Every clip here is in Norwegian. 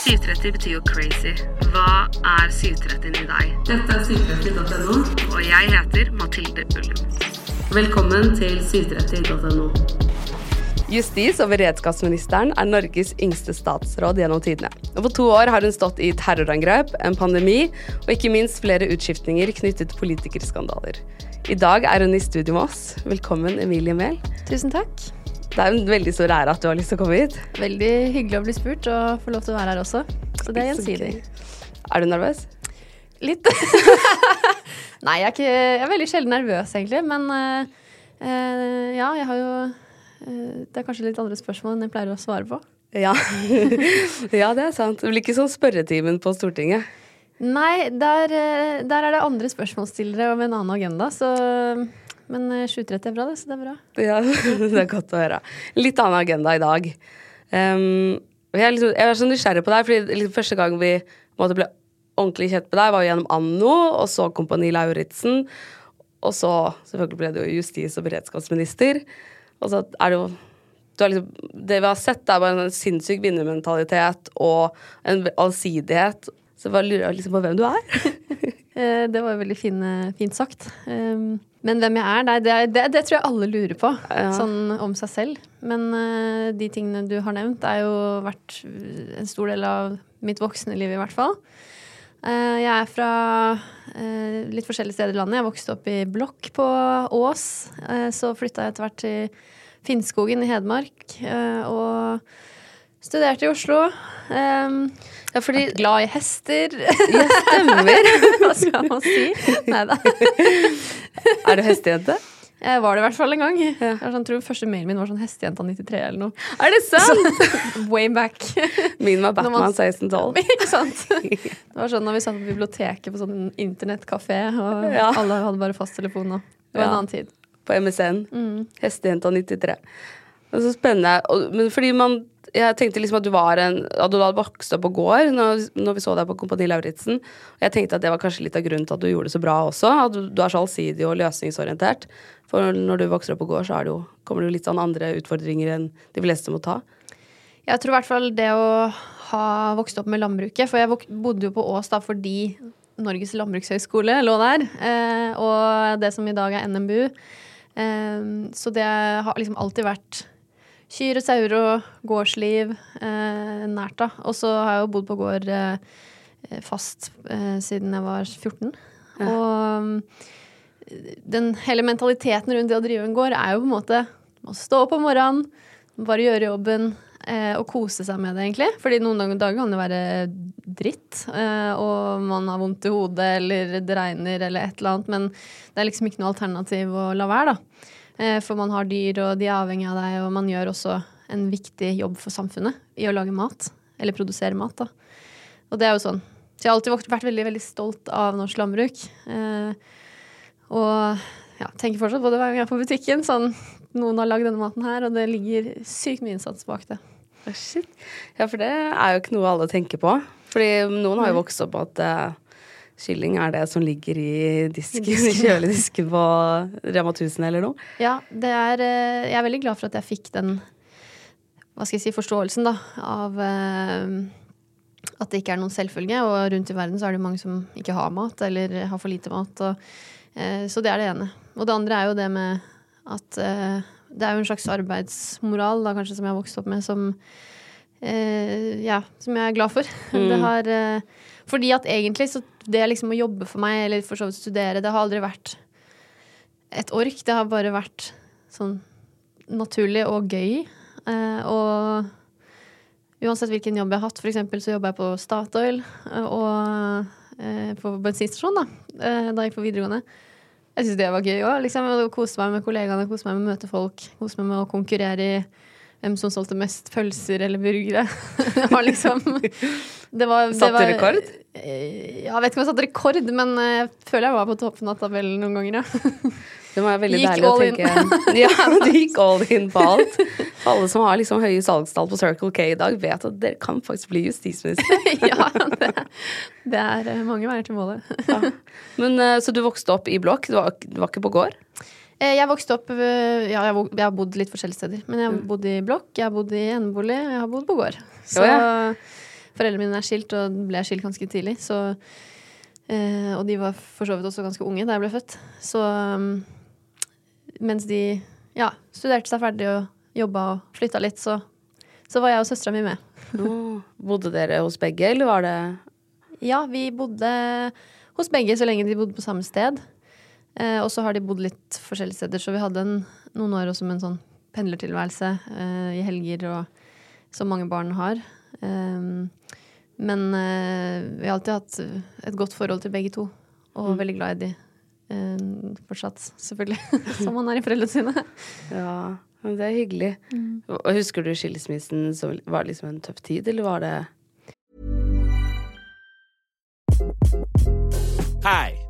730 betyr jo crazy. Hva er 730 i deg? Dette er 730.no. Og jeg heter Mathilde Ullum. Velkommen til 730.no. Justis- og beredskapsministeren er Norges yngste statsråd gjennom tidene. Og For to år har hun stått i terrorangrep, en pandemi og ikke minst flere utskiftninger knyttet til politikerskandaler. I dag er hun i studio med oss. Velkommen, Emilie Mehl. Tusen takk. Det er en veldig stor ære at du har lyst til å komme hit. Veldig hyggelig å bli spurt og få lov til å være her også. Så det er gjensidig. Er du nervøs? Litt. Nei, jeg er, ikke, jeg er veldig sjelden nervøs, egentlig. Men uh, uh, ja, jeg har jo uh, Det er kanskje litt andre spørsmål enn jeg pleier å svare på. Ja. ja, det er sant. Det blir ikke sånn spørretimen på Stortinget. Nei, der, der er det andre spørsmålsstillere og med en annen agenda, så men 7.30 er bra, det, så det er bra. Ja, det er godt å høre. Litt annen agenda i dag. Um, jeg, er liksom, jeg er så nysgjerrig på deg, fordi liksom, første gang vi måte, ble ordentlig kjent med deg, var gjennom Anno, og så Kompani Lauritzen. Og så selvfølgelig ble du justis- og beredskapsminister. Og så er det jo liksom, Det vi har sett, er bare en sinnssyk vinnermentalitet og en allsidighet. Så jeg bare lurer liksom på hvem du er. det var jo veldig fin, fint sagt. Um, men hvem jeg er, nei, det, det, det, tror jeg alle lurer på, ja. sånn om seg selv. Men uh, de tingene du har nevnt, er jo vært en stor del av mitt voksne liv, i hvert fall. Uh, jeg er fra uh, litt forskjellige steder i landet. Jeg vokste opp i blokk på Ås. så flytta jeg etter hvert til Finnskogen i Hedmark. og studerte i Oslo. Um, ja, fordi Glad i hester. Ja, stemmer. Hva skal man si? Nei da. er du hestejente? Jeg var det i hvert fall en gang. Ja. Jeg sånn, tror første mailen min var sånn hestejenta93 eller noe. Er det sant?! Way back. Min var Batman 1612. Ikke sant? Det var sånn når vi satt på biblioteket på sånn internettkafé, og ja. alle hadde bare fasttelefon. Det var ja. en annen tid. På MSN. Mm. Hestejenta93. Det er så spennende. Men fordi man jeg tenkte liksom at du var en At du hadde vokst opp på gård når, når vi så deg på Kompani Lauritzen. Jeg tenkte at det var kanskje litt av grunnen til at du gjorde det så bra også. At du, du er så allsidig og løsningsorientert. For når du vokser opp på gård, så det jo, kommer det jo litt sånn andre utfordringer enn de fleste må ta. Jeg tror i hvert fall det å ha vokst opp med landbruket For jeg bodde jo på Ås da fordi Norges landbrukshøgskole lå der. Eh, og det som i dag er NMBU. Eh, så det har liksom alltid vært kyr og sauer og gårdsliv eh, nært, da. Og så har jeg jo bodd på gård eh, fast eh, siden jeg var 14. Ja. Og den hele mentaliteten rundt det å drive en gård er jo på en måte å stå opp om morgenen, bare gjøre jobben eh, og kose seg med det, egentlig. Fordi noen dager kan det være dritt, eh, og man har vondt i hodet eller det regner eller et eller annet, men det er liksom ikke noe alternativ å la være, da. Eh, for man har dyr, og de er avhengig av deg, og man gjør også en viktig jobb for samfunnet i å lage mat. Eller produsere mat, da. Og det er jo sånn. Så jeg har alltid vært veldig, veldig stolt av norsk landbruk. Eh, og ja, tenker fortsatt på det hver gang jeg er på butikken. Sånn, noen har lagd denne maten her, og det ligger sykt mye innsats bak det. Oh, shit. Ja, for det er jo ikke noe alle tenker på. Fordi noen har jo vokst opp på at uh, Kylling er det som ligger i disken, i kjøledisken på Rema 1000 eller noe? Ja, det er eh, Jeg er veldig glad for at jeg fikk den hva skal jeg si, forståelsen da, av uh, at det ikke er noen selvfølge. Og rundt i verden så er det mange som ikke har mat, eller har for lite mat. Og, uh, så det er det ene. Og det andre er jo det med at det er jo en slags arbeidsmoral da, kanskje som jeg har vokst opp med, som, ja, som jeg er glad for. Mm. Det har fordi at egentlig så det liksom å jobbe for meg, eller for så vidt studere, det har aldri vært et ork. Det har bare vært sånn naturlig og gøy. Eh, og uansett hvilken jobb jeg har hatt, f.eks. så jobba jeg på Statoil eh, og eh, på bensinstasjon da, eh, da jeg gikk på videregående. Jeg syntes det var gøy òg. Liksom, kose meg med kollegaene, kose meg med å møte folk. Kose meg med å konkurrere i hvem som solgte mest pølser eller burgere. det var liksom det var, Satt var, rekord? Eh, ja, jeg vet ikke om jeg satte rekord, men eh, jeg føler jeg var på toppen av tabellen noen ganger, ja. Det var veldig gikk deilig å tenke Ja, du gikk all in på alt. Alle som har liksom høye salgstall på Circle K i dag, vet at dere kan faktisk bli justisminister. ja, det, det, er eh, mange veier til målet. ja. Men, så du vokste opp i blokk, du var, du var ikke på gård? Eh, jeg vokste opp Ja, jeg, har bodd litt forskjellige steder. Men jeg har mm. bodd i blokk, jeg har bodd i enebolig, jeg har bodd på gård. Så, oh, ja. Foreldrene mine er skilt, og ble skilt ganske tidlig. Så, eh, og de var for så vidt også ganske unge da jeg ble født. Så um, mens de ja, studerte seg ferdig og jobba og flytta litt, så, så var jeg og søstera mi med. Oh, bodde dere hos begge, eller var det Ja, vi bodde hos begge så lenge de bodde på samme sted. Eh, og så har de bodd litt forskjellige steder, så vi hadde en, noen år også med en sånn pendlertilværelse eh, i helger, og, som mange barn har. Eh, men eh, vi har alltid hatt et godt forhold til begge to, og veldig glad i de eh, fortsatt, selvfølgelig. som man er i foreldrene sine. Ja, men det er hyggelig. Og Husker du skilsmissen som var liksom en tøff tid, eller var det Hi,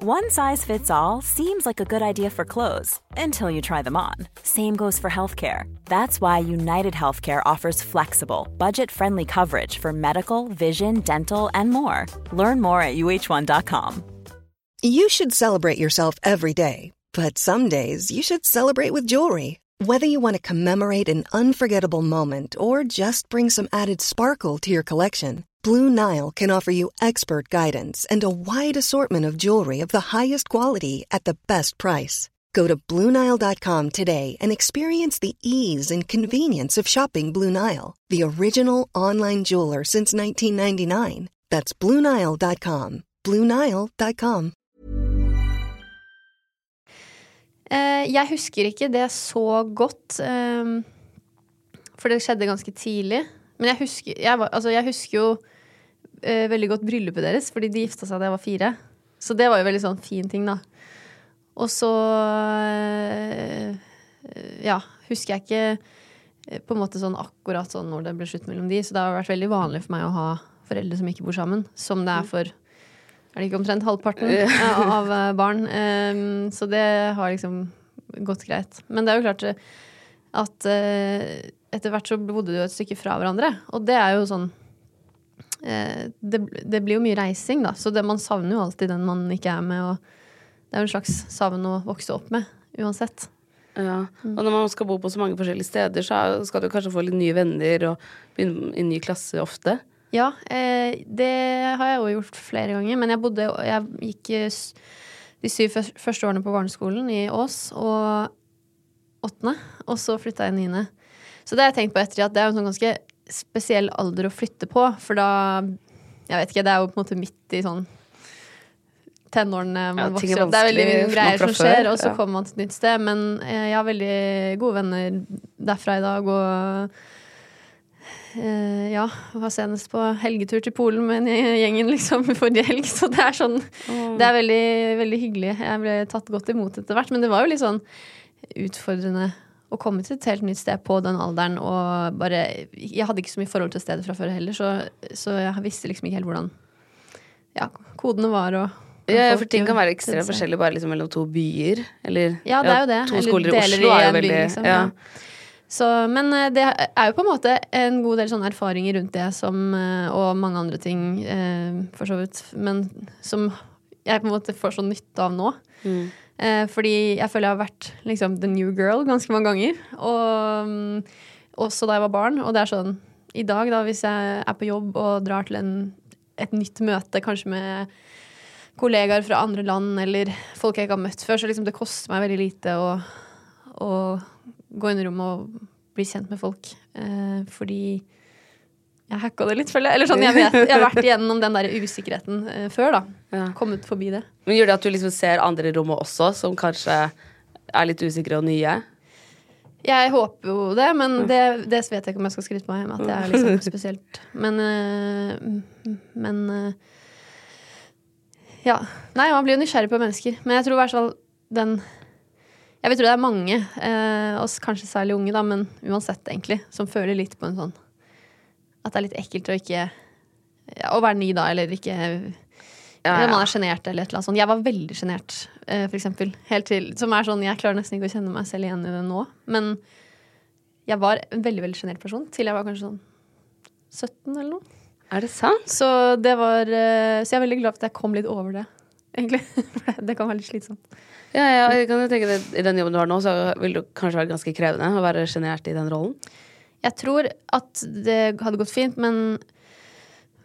One size fits all seems like a good idea for clothes until you try them on. Same goes for healthcare. That's why United Healthcare offers flexible, budget friendly coverage for medical, vision, dental, and more. Learn more at uh1.com. You should celebrate yourself every day, but some days you should celebrate with jewelry. Whether you want to commemorate an unforgettable moment or just bring some added sparkle to your collection, Blue Nile can offer you expert guidance and a wide assortment of jewelry of the highest quality at the best price. Go to BlueNile.com today and experience the ease and convenience of shopping Blue Nile, the original online jeweler since 1999. That's BlueNile.com. BlueNile.com. Eh, jeg husker ikke det så godt, eh, for det skjedde ganske tidlig. Men jeg husker, jeg var, altså jeg husker jo eh, veldig godt bryllupet deres, fordi de gifta seg da jeg var fire. Så det var jo veldig sånn fin ting, da. Og så eh, Ja, husker jeg ikke eh, på en måte sånn akkurat sånn når det ble slutt mellom de, så det har vært veldig vanlig for meg å ha foreldre som ikke bor sammen, som det er for er det ikke omtrent halvparten av eh, barn. Um, så det har liksom gått greit. Men det er jo klart eh, at etter hvert så bodde du et stykke fra hverandre. Og det er jo sånn eh, det, det, blir jo mye reising, da. Så det, man savner jo alltid den man ikke er med. Og det er jo en slags savn å vokse opp med, uansett. Ja. Og når man skal bo på så mange forskjellige steder, så skal du kanskje få litt nye venner og begynne i ny klasse ofte. Ja, eh, det har jeg jo gjort flere ganger. Men jeg bodde Jeg gikk de syv første årene på barneskolen i Ås, og åttende. Og så flytta jeg niende. Så det har jeg tenkt på etter at det er en sånn ganske spesiell alder å flytte på. For da Jeg vet ikke, det er jo på en måte midt i sånn tenårene man ja, vokser opp. Det er veldig mye greier som skjer, og så ja. kommer man til et nytt sted. Men jeg har veldig gode venner derfra i dag, og Uh, ja, var senest på helgetur til Polen med gjengen liksom forrige helg. Så det er sånn mm. Det er veldig, veldig hyggelig. Jeg ble tatt godt imot etter hvert. Men det var jo litt sånn utfordrende å komme til et helt nytt sted på den alderen og bare Jeg hadde ikke så mye forhold til stedet fra før heller, så, så jeg visste liksom ikke helt hvordan ja, kodene var og ja, for ting kan være ekstremt forskjellig bare liksom mellom to byer. Eller ja, det er jo det. to skoler i Oslo er jo veldig by, liksom, ja. Så, men eh, det er jo på en måte en god del sånne erfaringer rundt det som, eh, og mange andre ting, eh, for så vidt, men som jeg på en måte får sånn nytte av nå. Mm. Fordi jeg føler jeg har vært liksom the new girl ganske mange ganger. Og um, også da jeg var barn. Og det er sånn i dag, da, hvis jeg er på jobb og drar til en, et nytt møte, kanskje med kollegaer fra andre land eller folk jeg ikke har møtt før, så liksom det koster meg veldig lite å, å gå inn i rommet og bli kjent med folk. Eh, fordi jeg hacka det litt, føler jeg. Eller sånn, jeg, vet, jeg har vært igjennom den der usikkerheten uh, før, da. Ja. Kommet forbi det. Men Gjør det at du liksom ser andre i rommet også, som kanskje er litt usikre og nye? Jeg håper jo det, men det, det vet jeg ikke om jeg skal skryte på meg med at det er liksom spesielt. Men, uh, men uh, Ja. Nei, man blir jo nysgjerrig på mennesker. Men jeg tror i hvert fall den jeg vil tro det er mange, oss kanskje særlig unge, da, men uansett, egentlig, som føler litt på en sånn At det er litt ekkelt å ikke ja, Å være ny, da, eller ikke ja, Ja, man er sjenert eller et eller annet sånt. Jeg var veldig sjenert, eh, for eksempel. Helt til, som er sånn, Jeg klarer nesten ikke å kjenne meg selv igjen i det nå. Men jeg var en veldig veldig sjenert person til jeg var kanskje sånn 17 eller noe. Er det sant? Så det var eh, Så jeg er veldig glad for at jeg kom litt over det, egentlig. For det kan være litt slitsomt. Ja, ja, jeg kan tenke det, I den jobben du har nå, så vil det kanskje være ganske krevende å være sjenert i den rollen. Jeg tror at det hadde gått fint, men,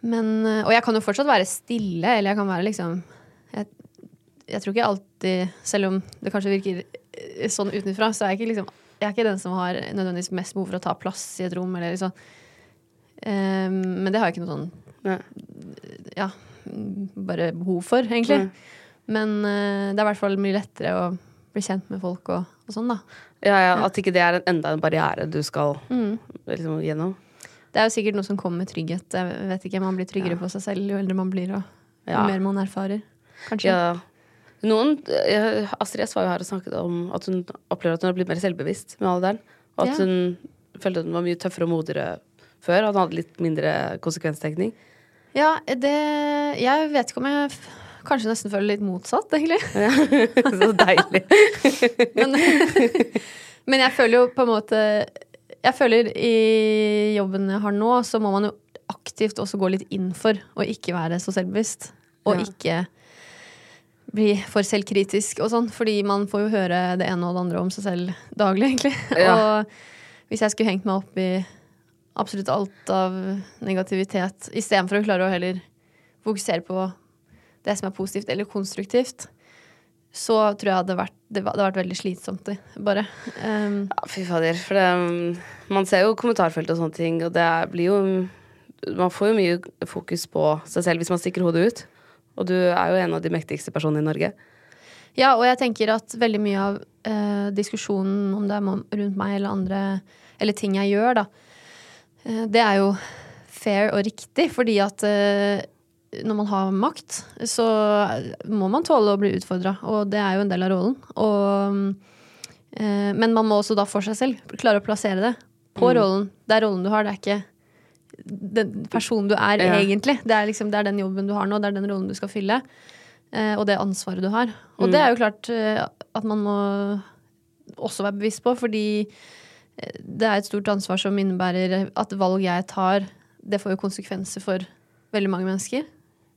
men Og jeg kan jo fortsatt være stille, eller jeg kan være liksom Jeg, jeg tror ikke alltid, selv om det kanskje virker eh, sånn utenfra, så er jeg ikke liksom Jeg er ikke den som har nødvendigvis mest behov for å ta plass i et rom, eller liksom Um, Men det har jeg ikke noe sånn Ja. ja, bare behov for, egentlig. Men uh, det er i hvert fall mye lettere å bli kjent med folk og, og sånn, da. Ja, ja, At ikke det er en, enda en barriere du skal Mm. liksom, gjennom. Det er jo sikkert noe som kommer med trygghet. Jeg vet ikke, Man blir tryggere på seg selv jo eldre man blir, og jo Ja. mer man erfarer. Kanskje. Ja. Noen, Astrid S var jo her og snakket om at hun opplever at hun har blitt mer selvbevisst med alderen. Og at Ja. hun følte at hun var mye tøffere og modigere før. At hun hadde litt mindre konsekvenstenkning. Ja, det Jeg vet ikke om jeg kanskje nesten føler litt motsatt, egentlig. Ja, Så deilig. Men, men jeg føler jo på en måte Jeg føler i jobben jeg har nå, så må man jo aktivt også gå litt inn for å ikke være så selvbevisst. Og Ja. ikke bli for selvkritisk og sånn, fordi man får jo høre det ene og det andre om seg selv daglig, egentlig. Ja. Og hvis jeg skulle hengt meg opp i absolutt alt av negativitet, istedenfor å klare å heller fokusere på det som er positivt eller konstruktivt, så tror jeg hadde vært, det hadde vært veldig slitsomt, bare. Um, Ja, fy fader. For det, man ser jo kommentarfelt og sånne ting, og det blir jo Man får jo mye fokus på seg selv hvis man stikker hodet ut. Og du er jo en av de mektigste personene i Norge. Ja, og jeg tenker at veldig mye av eh, diskusjonen om det er rundt meg eller andre, eller ting jeg gjør, da, eh, det er jo fair og riktig, fordi at eh, når man har makt, så må man tåle å bli utfordra, og det er jo en del av rollen. Og, eh, men man må også da for seg selv klare å plassere det på rollen. Det er rollen du har, det er ikke den personen du er Ja. egentlig. Det er, liksom, det er den jobben du har nå, det er den rollen du skal fylle. Eh, og det ansvaret du har. Og det er jo klart eh, at man må også være bevisst på, fordi eh, det er et stort ansvar som innebærer at valg jeg tar, det får jo konsekvenser for veldig mange mennesker.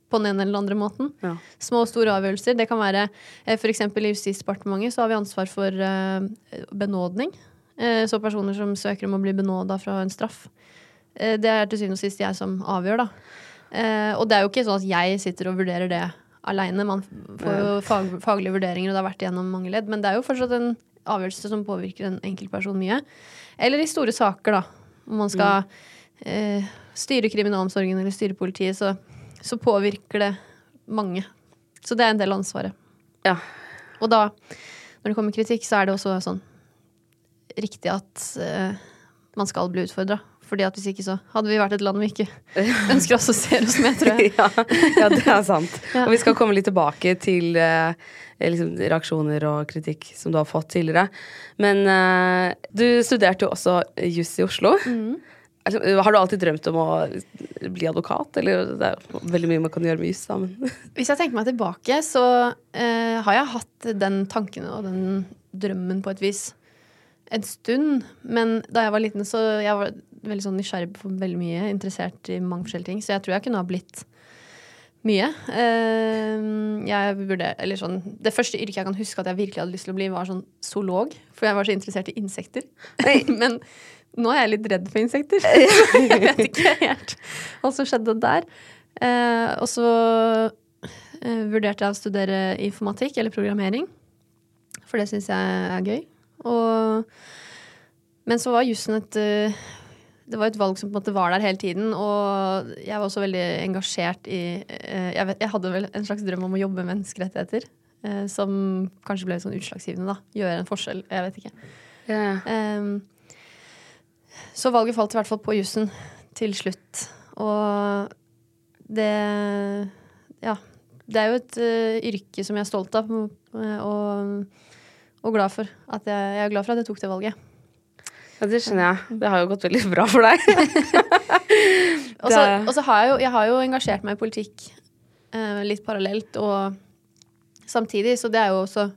På den ene eller den andre måten. Ja. Små og store avgjørelser. Det kan være eh, f.eks. i Justisdepartementet så har vi ansvar for eh, benådning. Eh, så personer som søker om å bli benåda fra en straff. Det er til syvende og sist jeg som avgjør, da. Og det er jo ikke sånn at jeg sitter og vurderer det aleine. Man får jo fag, faglige vurderinger, og det har vært gjennom mange ledd. Men det er jo fortsatt en avgjørelse som påvirker en enkeltperson mye. Eller i store saker, da. Om man skal eh, styre kriminalomsorgen eller styre politiet, så, så påvirker det mange. Så det er en del av ansvaret. Ja. Og da, når det kommer kritikk, så er det også sånn riktig at eh, man skal bli utfordra. Fordi at hvis ikke så hadde vi vært et land vi ikke ønsker å assosiere oss med, tror jeg. ja, ja, det er sant. Ja. Og vi skal komme litt tilbake til eh, liksom, reaksjoner og kritikk som du har fått tidligere. Men eh, du studerte jo også juss i Oslo. Mm. Altså, har du alltid drømt om å bli advokat? Eller det er veldig mye man kan gjøre med juss, da, men Hvis jeg tenker meg tilbake, så eh, har jeg hatt den tanken og den drømmen på et vis en stund. Men da jeg var liten, så jeg var veldig sånn nysgjerrig på veldig mye, interessert i mange forskjellige ting. Så jeg tror jeg kunne ha blitt mye. Jeg burde, eller sånn, det første yrket jeg kan huske at jeg virkelig hadde lyst til å bli, var sånn zoolog. For jeg var så interessert i insekter. Men nå er jeg litt redd for insekter. jeg vet ikke helt hva som skjedde der. Eh, og så eh, vurderte jeg å studere informatikk eller programmering. For det syns jeg er gøy. Og, men så var jussen et eh, Det var et valg som på en måte var der hele tiden. Og jeg var også veldig engasjert i eh, jeg, vet, jeg hadde vel en slags drøm om å jobbe med menneskerettigheter. eh, som kanskje ble sånn utslagsgivende, da. Gjøre en forskjell. Jeg vet ikke. Ehm, så valget falt i hvert fall på jussen til slutt. Og det Ja. Det er jo et uh, yrke som jeg er stolt av, eh, og, og glad for. At jeg, jeg er glad for at jeg tok det valget. ja, det skjønner jeg. Det har jo gått veldig bra for deg. Og så og så har jeg jo jeg har jo engasjert meg i politikk eh, litt parallelt og samtidig. Så det er jo også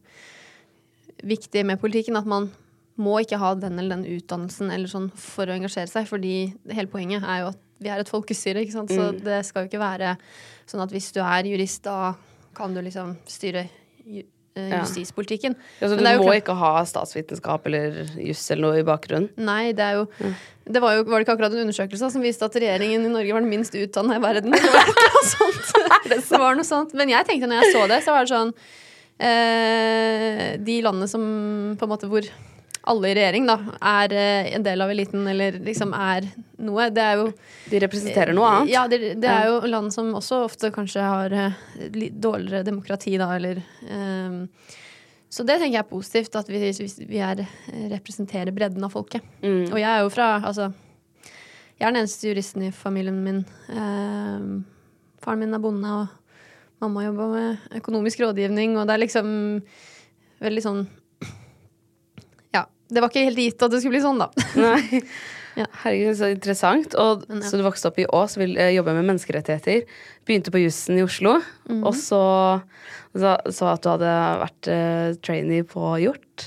viktig med politikken at man må ikke ha den eller den utdannelsen eller sånn for å engasjere seg, fordi hele poenget er jo at vi er et folkestyre, ikke sant. Så Mm. det skal jo ikke være sånn at hvis du er jurist, da kan du liksom styre ju eh, Ja. justispolitikken. Altså, Men du det må klart- ikke ha statsvitenskap eller juss eller noe i bakgrunnen. Nei, det er jo Det var jo var det ikke akkurat en undersøkelse som viste at regjeringen i Norge var den minst utdanna i verden? Det var sånt. det var noe sånt. Men jeg tenkte når jeg så det, så var det sånn eh, De landene som på en måte hvor alle i regjering da er eh, en del av eliten eller liksom er noe, det er jo De representerer noe annet. Ja, det, det er jo land som også ofte kanskje har eh, litt dårligere demokrati, da, eller um, Så det tenker jeg er positivt, at vi, vi- er, eh, representerer bredden av folket. Mm. Og jeg er jo fra Altså, jeg er den eneste juristen i familien min. Ehm, faren min er bonde, og mamma jobber med økonomisk rådgivning, og det er liksom veldig sånn. Det var ikke helt gitt at det skulle bli sånn, da. Nei. Ja. Herregud, så interessant. Og, ja. Så du vokste opp i Ås, vil eh, jobbe med menneskerettigheter. Begynte på jussen i Oslo. Mhm. Og så så, at du hadde vært uh, trainee på Hjort.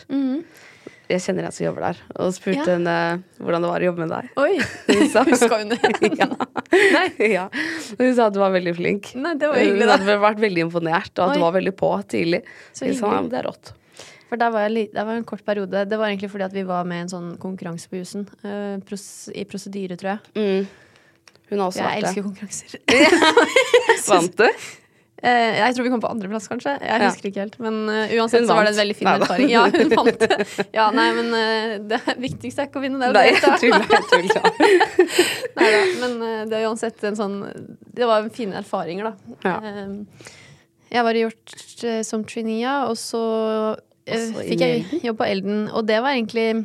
Jeg kjenner en som jobber der, og spurte. Ja. henne hvordan det var å jobbe med deg. Oi! Huska hun det? ja. Nei, ja. Hun sa at du var veldig flink. Nei, det var hyggelig, Hun hadde vært veldig imponert, og at Oi. du var veldig på tidlig. Så Jeg sa, hyggelig. ja, det er rått. For der var, jeg, der var en kort periode. Det var egentlig fordi at vi var med i en sånn konkurranse på jusen. Uh, pros I prosedyre, tror jeg. Mm. Hun har også vært det. Jeg elsker konkurranser. Vant du? Eh, jeg tror vi kom på andreplass, kanskje. Jeg Ja. husker ikke helt. Men uh, uansett så var det en veldig fin nei, erfaring. Ja, hun vant. Ja, nei, men uh, det viktigste er ikke å vinne, det er Nei, å delta. tull, ja. nei da, Men eh, det er uansett en sånn Det var fine erfaringer, da. Ja. Eh, jeg var gjort uh, som trainee, og så eh, fikk jeg jobb på Elden. Og det var egentlig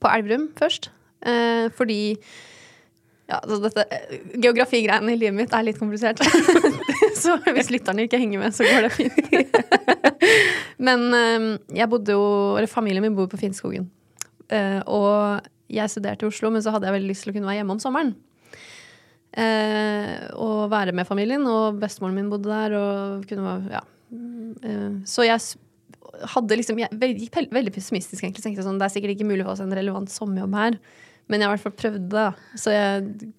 på Elverum først. Eh, fordi ja, altså dette eh, Geografigreiene i livet mitt er litt komplisert. så hvis lytterne ikke henger med, så går det fint. Men eh, jeg bodde jo Eller familien min bor på Finnskogen. Eh, og jeg studerte i Oslo, men så hadde jeg veldig lyst til å kunne være hjemme om sommeren. Eh, og være med familien, og bestemoren min bodde der, og kunne være Ja. Eh, så jeg hadde liksom Jeg gikk veldig pessimistisk, egentlig. Tenkte sånn, det er sikkert ikke mulig å oss en relevant sommerjobb her. Men jeg har i hvert fall prøvd det. Så jeg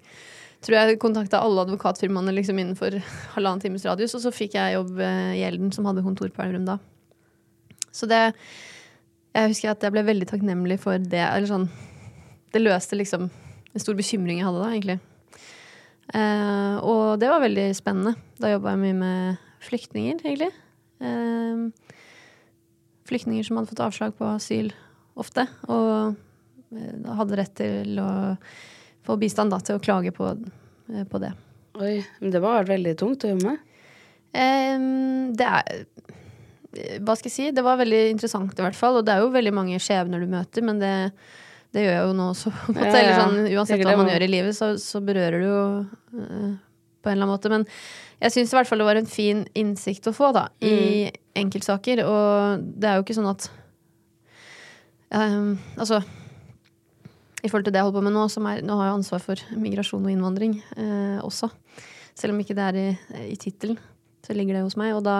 tror jeg kontakta alle advokatfirmaene liksom innenfor halvannen times radius, og så fikk jeg jobb eh, i Elden, som hadde kontor på Elverum da. Så det Jeg husker at jeg ble veldig takknemlig for det. Eller sånn Det løste liksom en stor bekymring jeg hadde da, egentlig. Eh, og det var veldig spennende. Da jobba jeg mye med flyktninger, egentlig. Eh, flyktninger som hadde fått avslag på asyl ofte. Og eh, hadde rett til å få bistand da, til å klage på, eh, på det. Oi, men det må ha vært veldig tungt å jobbe med. Em, det er Hva skal jeg si? Det var veldig interessant, i hvert fall. Og det er jo veldig mange skjebner du møter, men det, det gjør jeg jo nå også. Ja, ja. Eller sånn, uansett hva man gjør i livet, så, så berører det jo eh, på en eller annen måte. Men jeg syns i hvert fall det var en fin innsikt å få da, i enkeltsaker. Og det er jo ikke sånn at um, Altså i forhold til det jeg holder på med nå, som er, nå har jeg ansvar for migrasjon og innvandring eh, også. Selv om ikke det er i, i tittelen, så ligger det hos meg. Og da,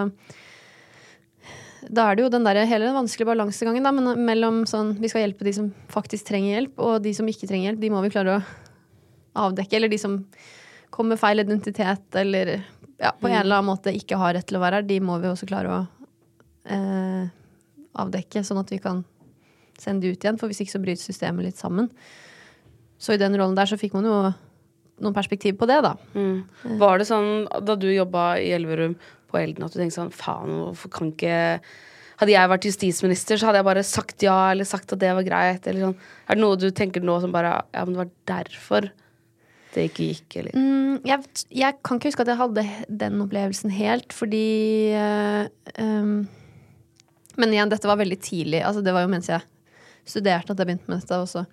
da er det jo den der, hele den vanskelige balansegangen da, men mellom sånn vi skal hjelpe de som faktisk trenger hjelp, og de som ikke trenger hjelp, de må vi klare å avdekke. Eller de som kommer med feil identitet, eller ja, på en eller annen måte ikke har rett til å være her, de må vi også klare å eh, avdekke, sånn at vi kan sende de ut igjen. For hvis ikke så bryter systemet litt sammen. Så i den rollen der så fikk man jo noen perspektiv på det, da. Mm. Var det sånn da du jobba i Elverum på Elden at du tenkte sånn faen, hvorfor kan ikke Hadde jeg vært justisminister, så hadde jeg bare sagt ja, eller sagt at det var greit, eller sånn. Er det noe du tenker nå som bare Ja, men det var derfor det ikke gikk, eller Mm, jeg, jeg kan ikke huske at jeg hadde den opplevelsen helt, fordi uh, um, Men igjen, dette var veldig tidlig. Altså, det var jo mens jeg studerte at jeg begynte med dette. Og så,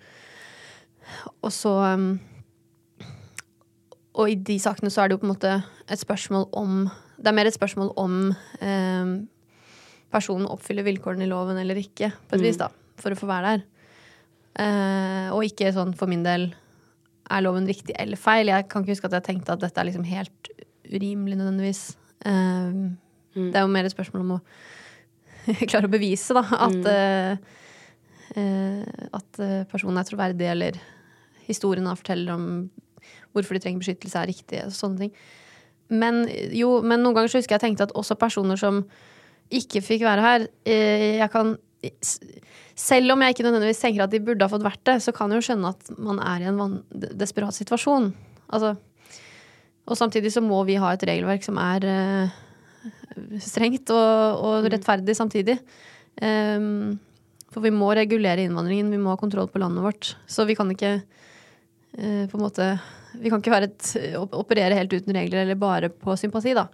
og så um, Og i de sakene så er det jo på en måte et spørsmål om Det er mer et spørsmål om um, personen oppfyller vilkårene i loven eller ikke, på et vis, da, for å få være der. Uh, og ikke sånn for min del er loven riktig eller feil. Jeg kan ikke huske at jeg tenkte at dette er liksom helt urimelig nødvendigvis. Eh, Det er jo mer et spørsmål om å klare å bevise da, at, mm. uh, at eh, personen er troverdig, eller historien han forteller om hvorfor de trenger beskyttelse, er riktig. og Sånne ting. Men, jo, men noen ganger så husker jeg tenkte at også personer som ikke fikk være her jeg kan, Selv om jeg ikke nødvendigvis tenker at de burde ha fått vært det, så kan jeg jo skjønne at man er i en desperat situasjon. Altså, og samtidig så må vi ha et regelverk som er uh, strengt og, og rettferdig samtidig. Um, for vi må regulere innvandringen, vi må ha kontroll på landet vårt. Så vi kan ikke uh, på en måte Vi kan ikke være et, operere helt uten regler eller bare på sympati, da.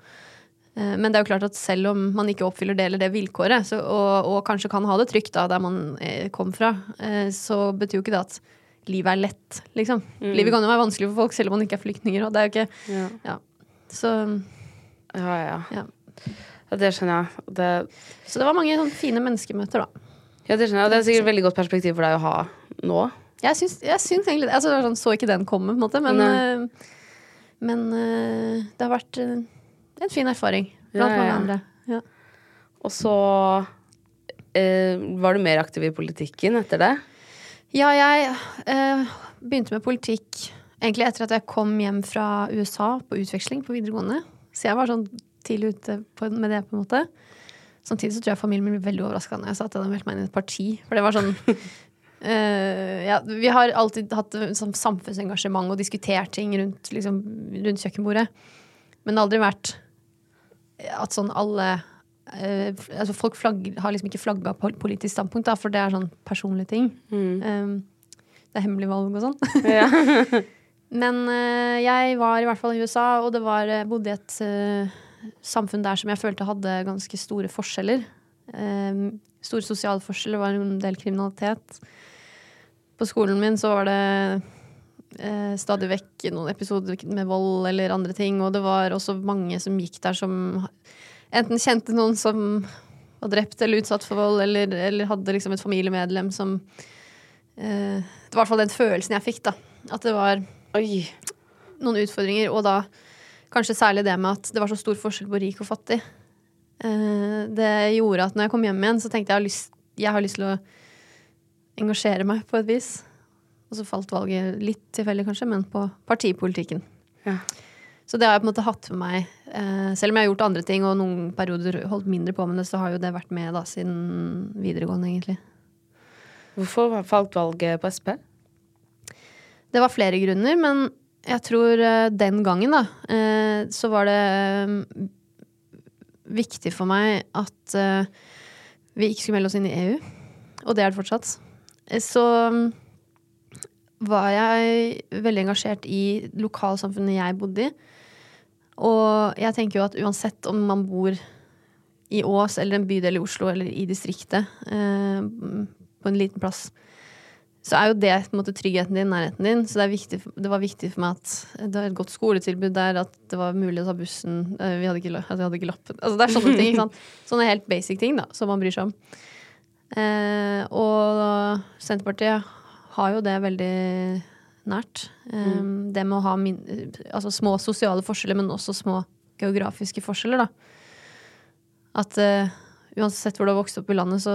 Eh, Men det er jo klart at selv om man ikke oppfyller det eller det vilkåret, så, og, og kanskje kan ha det trygt da, der man eh, kom fra, eh, så betyr jo ikke det at livet er lett, liksom. Livet kan jo være vanskelig for folk selv om man ikke er flyktninger. Og det er jo ikke Ja. Ja. Så, Ja, ja. Ja. ja det skjønner jeg. Det, så det var mange sånn fine menneskemøter, da. ja, det skjønner jeg. Og det er sikkert et veldig godt perspektiv for deg å ha nå. Jeg syns, jeg syns egentlig. Altså, det sånn, så ikke den komme, på en måte, men, men det har vært en fin erfaring blant mange andre. Ja. Og så eh, var du mer aktiv i politikken etter det. Ja, jeg eh, begynte med politikk egentlig etter at jeg kom hjem fra USA på utveksling på videregående. Så jeg var sånn tidlig ute på, med det, på en måte. Samtidig så tror jeg familien min ble veldig overraska når jeg sa at jeg hadde meldt meg inn i et parti. For det var sånn Uh, ja, Vi har alltid hatt sånn samfunnsengasjement og diskutert ting rundt, liksom, rundt kjøkkenbordet. Men det har aldri vært at sånn alle Uh, altså Folk flagger, har liksom ikke flagga politisk standpunkt, da, for det er sånn personlige ting. Um, det er hemmelig valg og sånn. Men uh, jeg var i hvert fall i USA, og det var, jeg bodde i et uh, samfunn der som jeg følte hadde ganske store forskjeller. Um, store sosiale forskjeller, var en del kriminalitet. På skolen min så var det eh, stadig vekk noen episoder med vold eller andre ting, og det var også mange som gikk der som enten kjente noen som var drept eller utsatt for vold, eller, eller hadde liksom et familiemedlem som eh, Det var i hvert fall den følelsen jeg fikk, da. At det var Oi. noen utfordringer, og da kanskje særlig det med at det var så stor forskjell på rik og fattig. Eh, det gjorde at når jeg kom hjem igjen, så tenkte jeg jeg har lyst, jeg har lyst til å engasjere meg på et vis. Og så falt valget litt tilfeldig, kanskje, men på partipolitikken. Ja. Så det har jeg på en måte hatt med meg. Eh, selv om jeg har gjort andre ting og noen perioder holdt mindre på med det, så har jo det vært med da siden videregående, egentlig. Hvorfor falt valget på Sp? Det var flere grunner, men jeg tror eh, den gangen, da, eh, så var det viktig for meg at vi ikke skulle melde oss inn i EU. Og det er det fortsatt. Så mm, var jeg veldig engasjert i lokalsamfunnet jeg bodde i. Og jeg tenker jo at uansett om man bor i Ås eller en bydel i Oslo eller i distriktet, eh, på en liten plass, så er jo det på en måte, tryggheten din, nærheten din. Så det, viktig, det var viktig for meg at det var et godt skoletilbud der, at det var mulig å ta bussen. Eh, Vi hadde ikke, at hadde ikke lappen. Altså, det er sånne ting. ikke sant? Sånne helt basic ting da, som man bryr seg om. Eh, og Senterpartiet har jo det veldig nært. Mm. Det med å ha min, altså små sosiale forskjeller, men også små geografiske forskjeller. da. At uh, uansett hvor du har vokst opp i landet, så,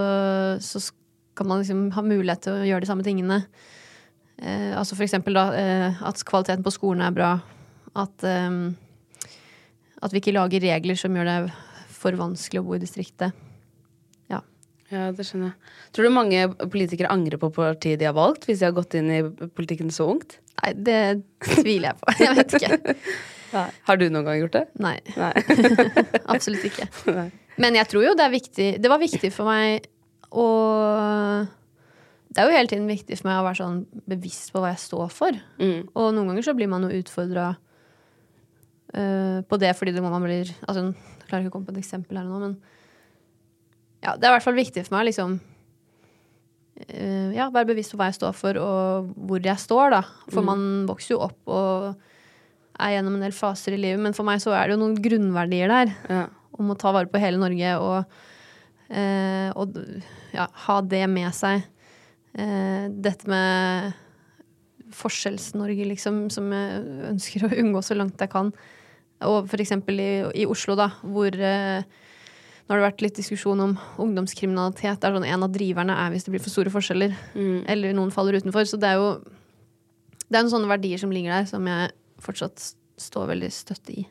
så skal man liksom ha mulighet til å gjøre de samme tingene. Uh, altså for eksempel da, uh, at kvaliteten på skolen er bra. At, eh, at vi ikke lager regler som gjør det for vanskelig å bo i distriktet. Ja. Det skjønner jeg. Tror du mange politikere angrer på partiet de har valgt, hvis de har gått inn i politikken så ungt? Nei, det tviler jeg på. Jeg vet ikke. Har du noen gang gjort det? Nei, Nei. absolutt ikke. Nei. Men jeg tror jo det er viktig Det var viktig for meg å Det er jo hele tiden viktig for meg å være sånn bevisst på hva jeg står for. Mm. Og noen ganger så blir man jo utfordra på det fordi det må man blir Altså, jeg klarer ikke å komme på et eksempel her nå, men ja, det er i hvert fall viktig for meg liksom eh, ja, være bevisst på hva jeg står for, og hvor jeg står, da. For man vokser jo opp og er gjennom en del faser i livet, men for meg så er det jo noen grunnverdier der Ja. om å ta vare på hele Norge og, eh, og ja, ha det med seg. Eh, dette med Forskjells-Norge, liksom, som jeg ønsker å unngå så langt jeg kan. Og for eksempel i, i Oslo, da, hvor eh, nå har det vært litt diskusjon om ungdomskriminalitet. Det er sånn En av driverne er hvis det blir for store forskjeller, eller noen faller utenfor. Så det er jo det er noen sånne verdier som ligger der, som jeg fortsatt står veldig støtt i.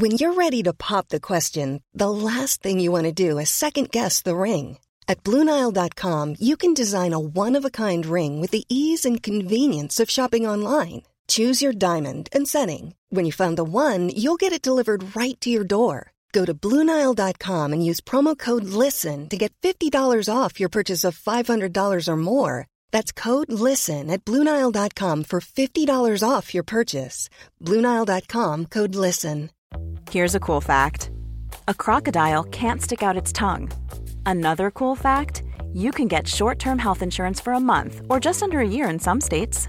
When you're ready to pop the question, the last thing you want to do is second guess the ring. At Bluenile.com, you can design a one of a kind ring with the ease and convenience of shopping online. Choose your diamond and setting. When you find the one, you'll get it delivered right to your door. Go to Bluenile.com and use promo code LISTEN to get $50 off your purchase of $500 or more. That's code LISTEN at Bluenile.com for $50 off your purchase. Bluenile.com code LISTEN. Here's a cool fact a crocodile can't stick out its tongue. Another cool fact you can get short term health insurance for a month or just under a year in some states.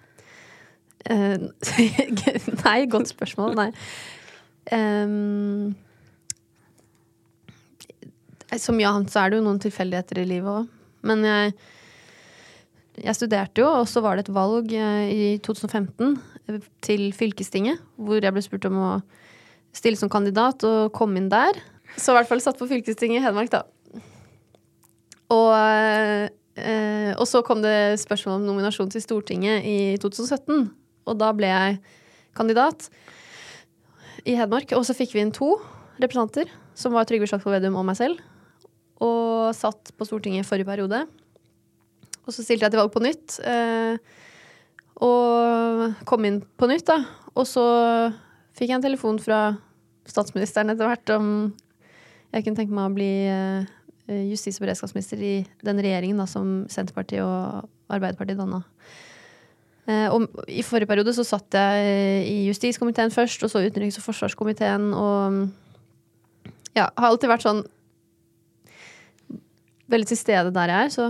Eh, nei, godt spørsmål. Nei. Um, som Jan så er det jo noen tilfeldigheter i livet òg. Men jeg, jeg studerte jo, og så var det et valg eh, i 2015 til fylkestinget, hvor jeg ble spurt om å stille som kandidat og komme inn der. Så i hvert fall satt på fylkestinget i Hedmark, da. Og, eh, og så kom det spørsmål om nominasjon til Stortinget i 2017. Og da ble jeg kandidat i Hedmark. Og så fikk vi inn to representanter, som var Trygve Slagsvold Vedum og meg selv. Og satt på Stortinget i forrige periode. Og så stilte jeg til valg på nytt. Eh, og kom inn på nytt, da. Og så fikk jeg en telefon fra statsministeren etter hvert om jeg kunne tenke meg å bli eh, justis- og beredskapsminister i den regjeringen da, som Senterpartiet og Arbeiderpartiet danna. Eh, og I forrige periode så satt jeg i justiskomiteen først, og så utenriks- og forsvarskomiteen. Og ja, har alltid vært sånn veldig til stede der jeg er. Så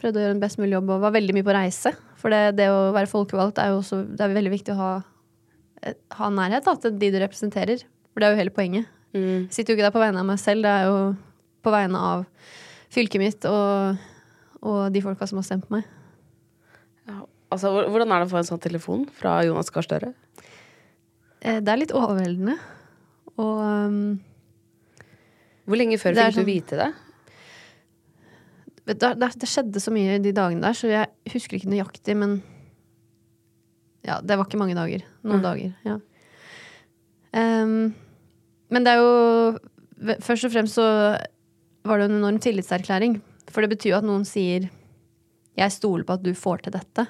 prøvde å gjøre en best mulig jobb og var veldig mye på reise. For det, det å være folkevalgt er jo også det er veldig viktig å ha, eh, ha nærhet da, til de du representerer. For det er jo hele poenget. Jeg sitter jo ikke der på vegne av meg selv, det er jo på vegne av fylket mitt og, og de folka som har stemt på meg. Altså, hvordan er det å få en sånn telefon fra Jonas Gahr Støre? Eh, Det er litt overveldende. Og um, Hvor lenge før fikk sånn, du vite det? Det, det, det skjedde så mye de dagene der, så jeg husker ikke nøyaktig, men Ja, det var ikke mange dager. Noen dager, ja. Um, men det er jo Først og fremst så var det en enorm tillitserklæring. For det betyr jo at noen sier 'jeg stoler på at du får til dette'.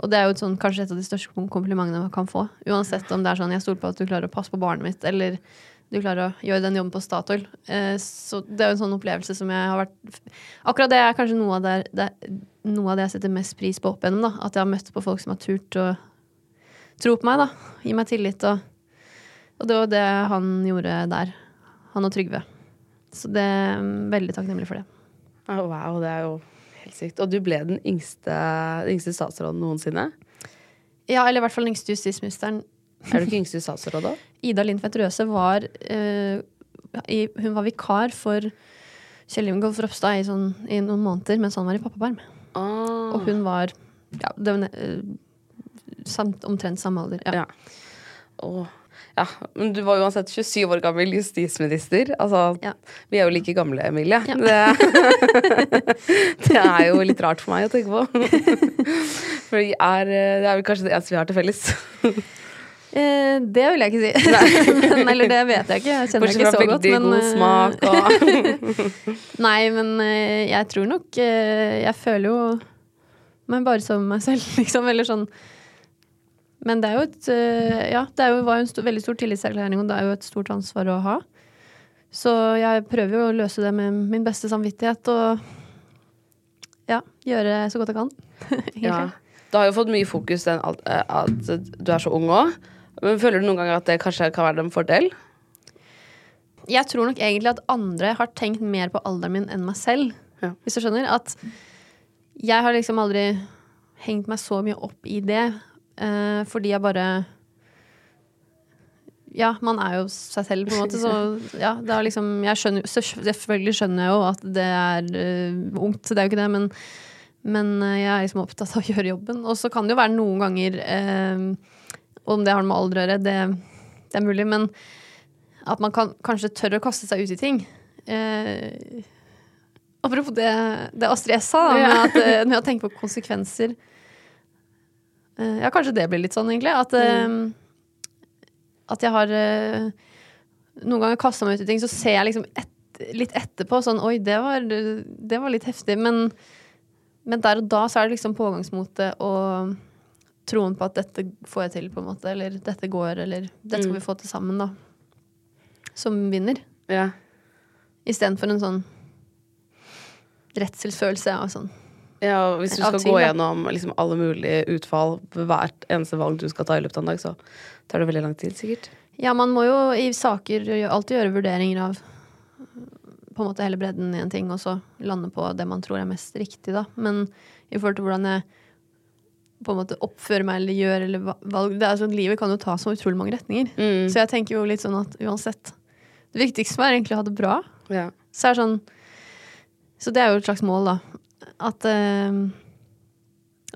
Og det er jo sånn, kanskje et av de største komplimentene man kan få. Uansett om det er sånn 'jeg stoler på at du klarer å passe på barnet mitt', eller du klarer å gjøre den jobben på Statoil. Eh, så det er jo en sånn opplevelse som jeg har vært Akkurat det er kanskje noe av det, det, noe av det jeg setter mest pris på opp igjennom. da. At jeg har møtt på folk som har turt å tro på meg, da. Gi meg tillit. Og, og det var det han gjorde der. Han og Trygve. Så det er veldig takknemlig for det. Oh, wow, det er jo helt sykt. Og du ble den yngste, den yngste statsråden noensinne? Ja, eller i hvert fall den yngste justisministeren. Er du ikke yngste statsråd da? Ida Lindtvedt Røse var uh, i, Hun var vikar for Kjell Ingolf Ropstad i, sånn, i noen måneder mens han var i pappaperm. Ah. Og hun var ja, det eh, samt, omtrent samme alder. Ja. Ja. Åh. Ja. Men du var uansett 27 år gammel justisminister. Altså, Ja. vi er jo like gamle, Emilie. Ja. Det, det er jo litt rart for meg å tenke på. For vi er, det er vel kanskje det eneste vi har til felles. Eh, det vil jeg ikke si. men, eller det vet jeg ikke. Jeg kjenner Bortsett fra veldig Men, god eh, smak og Nei, men eh, jeg tror nok eh, Jeg føler jo meg bare som meg selv, liksom. Eller sånn Men det er jo et eh, Ja, det er jo, var jo en stor, veldig stor tillitserklæring, og det er jo et stort ansvar å ha. Så jeg prøver jo å løse det med min beste samvittighet og ja, gjøre så godt jeg kan. ja. Det har jo fått mye fokus den, at, eh, at du er så ung òg. Men føler du noen ganger at det kanskje kan være en fordel? Jeg tror nok egentlig at andre har tenkt mer på alderen min enn meg selv. Ja. Hvis du skjønner? At jeg har liksom aldri hengt meg så mye opp i det. Eh, fordi jeg bare Ja, man er jo seg selv, på en måte. Så ja, det er liksom Jeg skjønner Selvfølgelig skjønner jeg jo at det er uh, ungt, det er jo ikke det, men, men eh, jeg er liksom opptatt av å gjøre jobben. Og så kan det jo være noen ganger eh, Om det har med alder å gjøre, det, det er mulig, men at man kan, kanskje tør å kaste seg ut i ting. Eh, apropos det, det Astrid S sa, da, med, at, eh, med å tenke på konsekvenser. Eh, ja, kanskje det blir litt sånn, egentlig. At, eh, at jeg har eh, noen ganger kasta meg ut i ting, så ser jeg liksom et, litt etterpå sånn Oi, det var, det var litt heftig. Men, men der og da så er det liksom pågangsmotet og troen på at dette får jeg til, på en måte. Eller dette går, eller dette skal vi få til sammen, da som vinner. Ja. Istedenfor en sånn redselsfølelse av sånn ja, og hvis du skal gå gjennom liksom, alle mulige utfall ved hvert eneste valg du skal ta i løpet av en dag, så tar det veldig lang tid, sikkert. Ja, man må jo i saker alltid gjøre vurderinger av på en måte hele bredden i en ting, og så lande på det man tror er mest riktig, da. Men i forhold til hvordan jeg på en måte oppfører meg eller gjør eller valg det er sånn, Livet kan jo ta så utrolig mange retninger. Mm. Så jeg tenker jo litt sånn at uansett Det viktigste er egentlig å ha det bra. Ja. Så sånn Så det er jo et slags mål, da. At eh,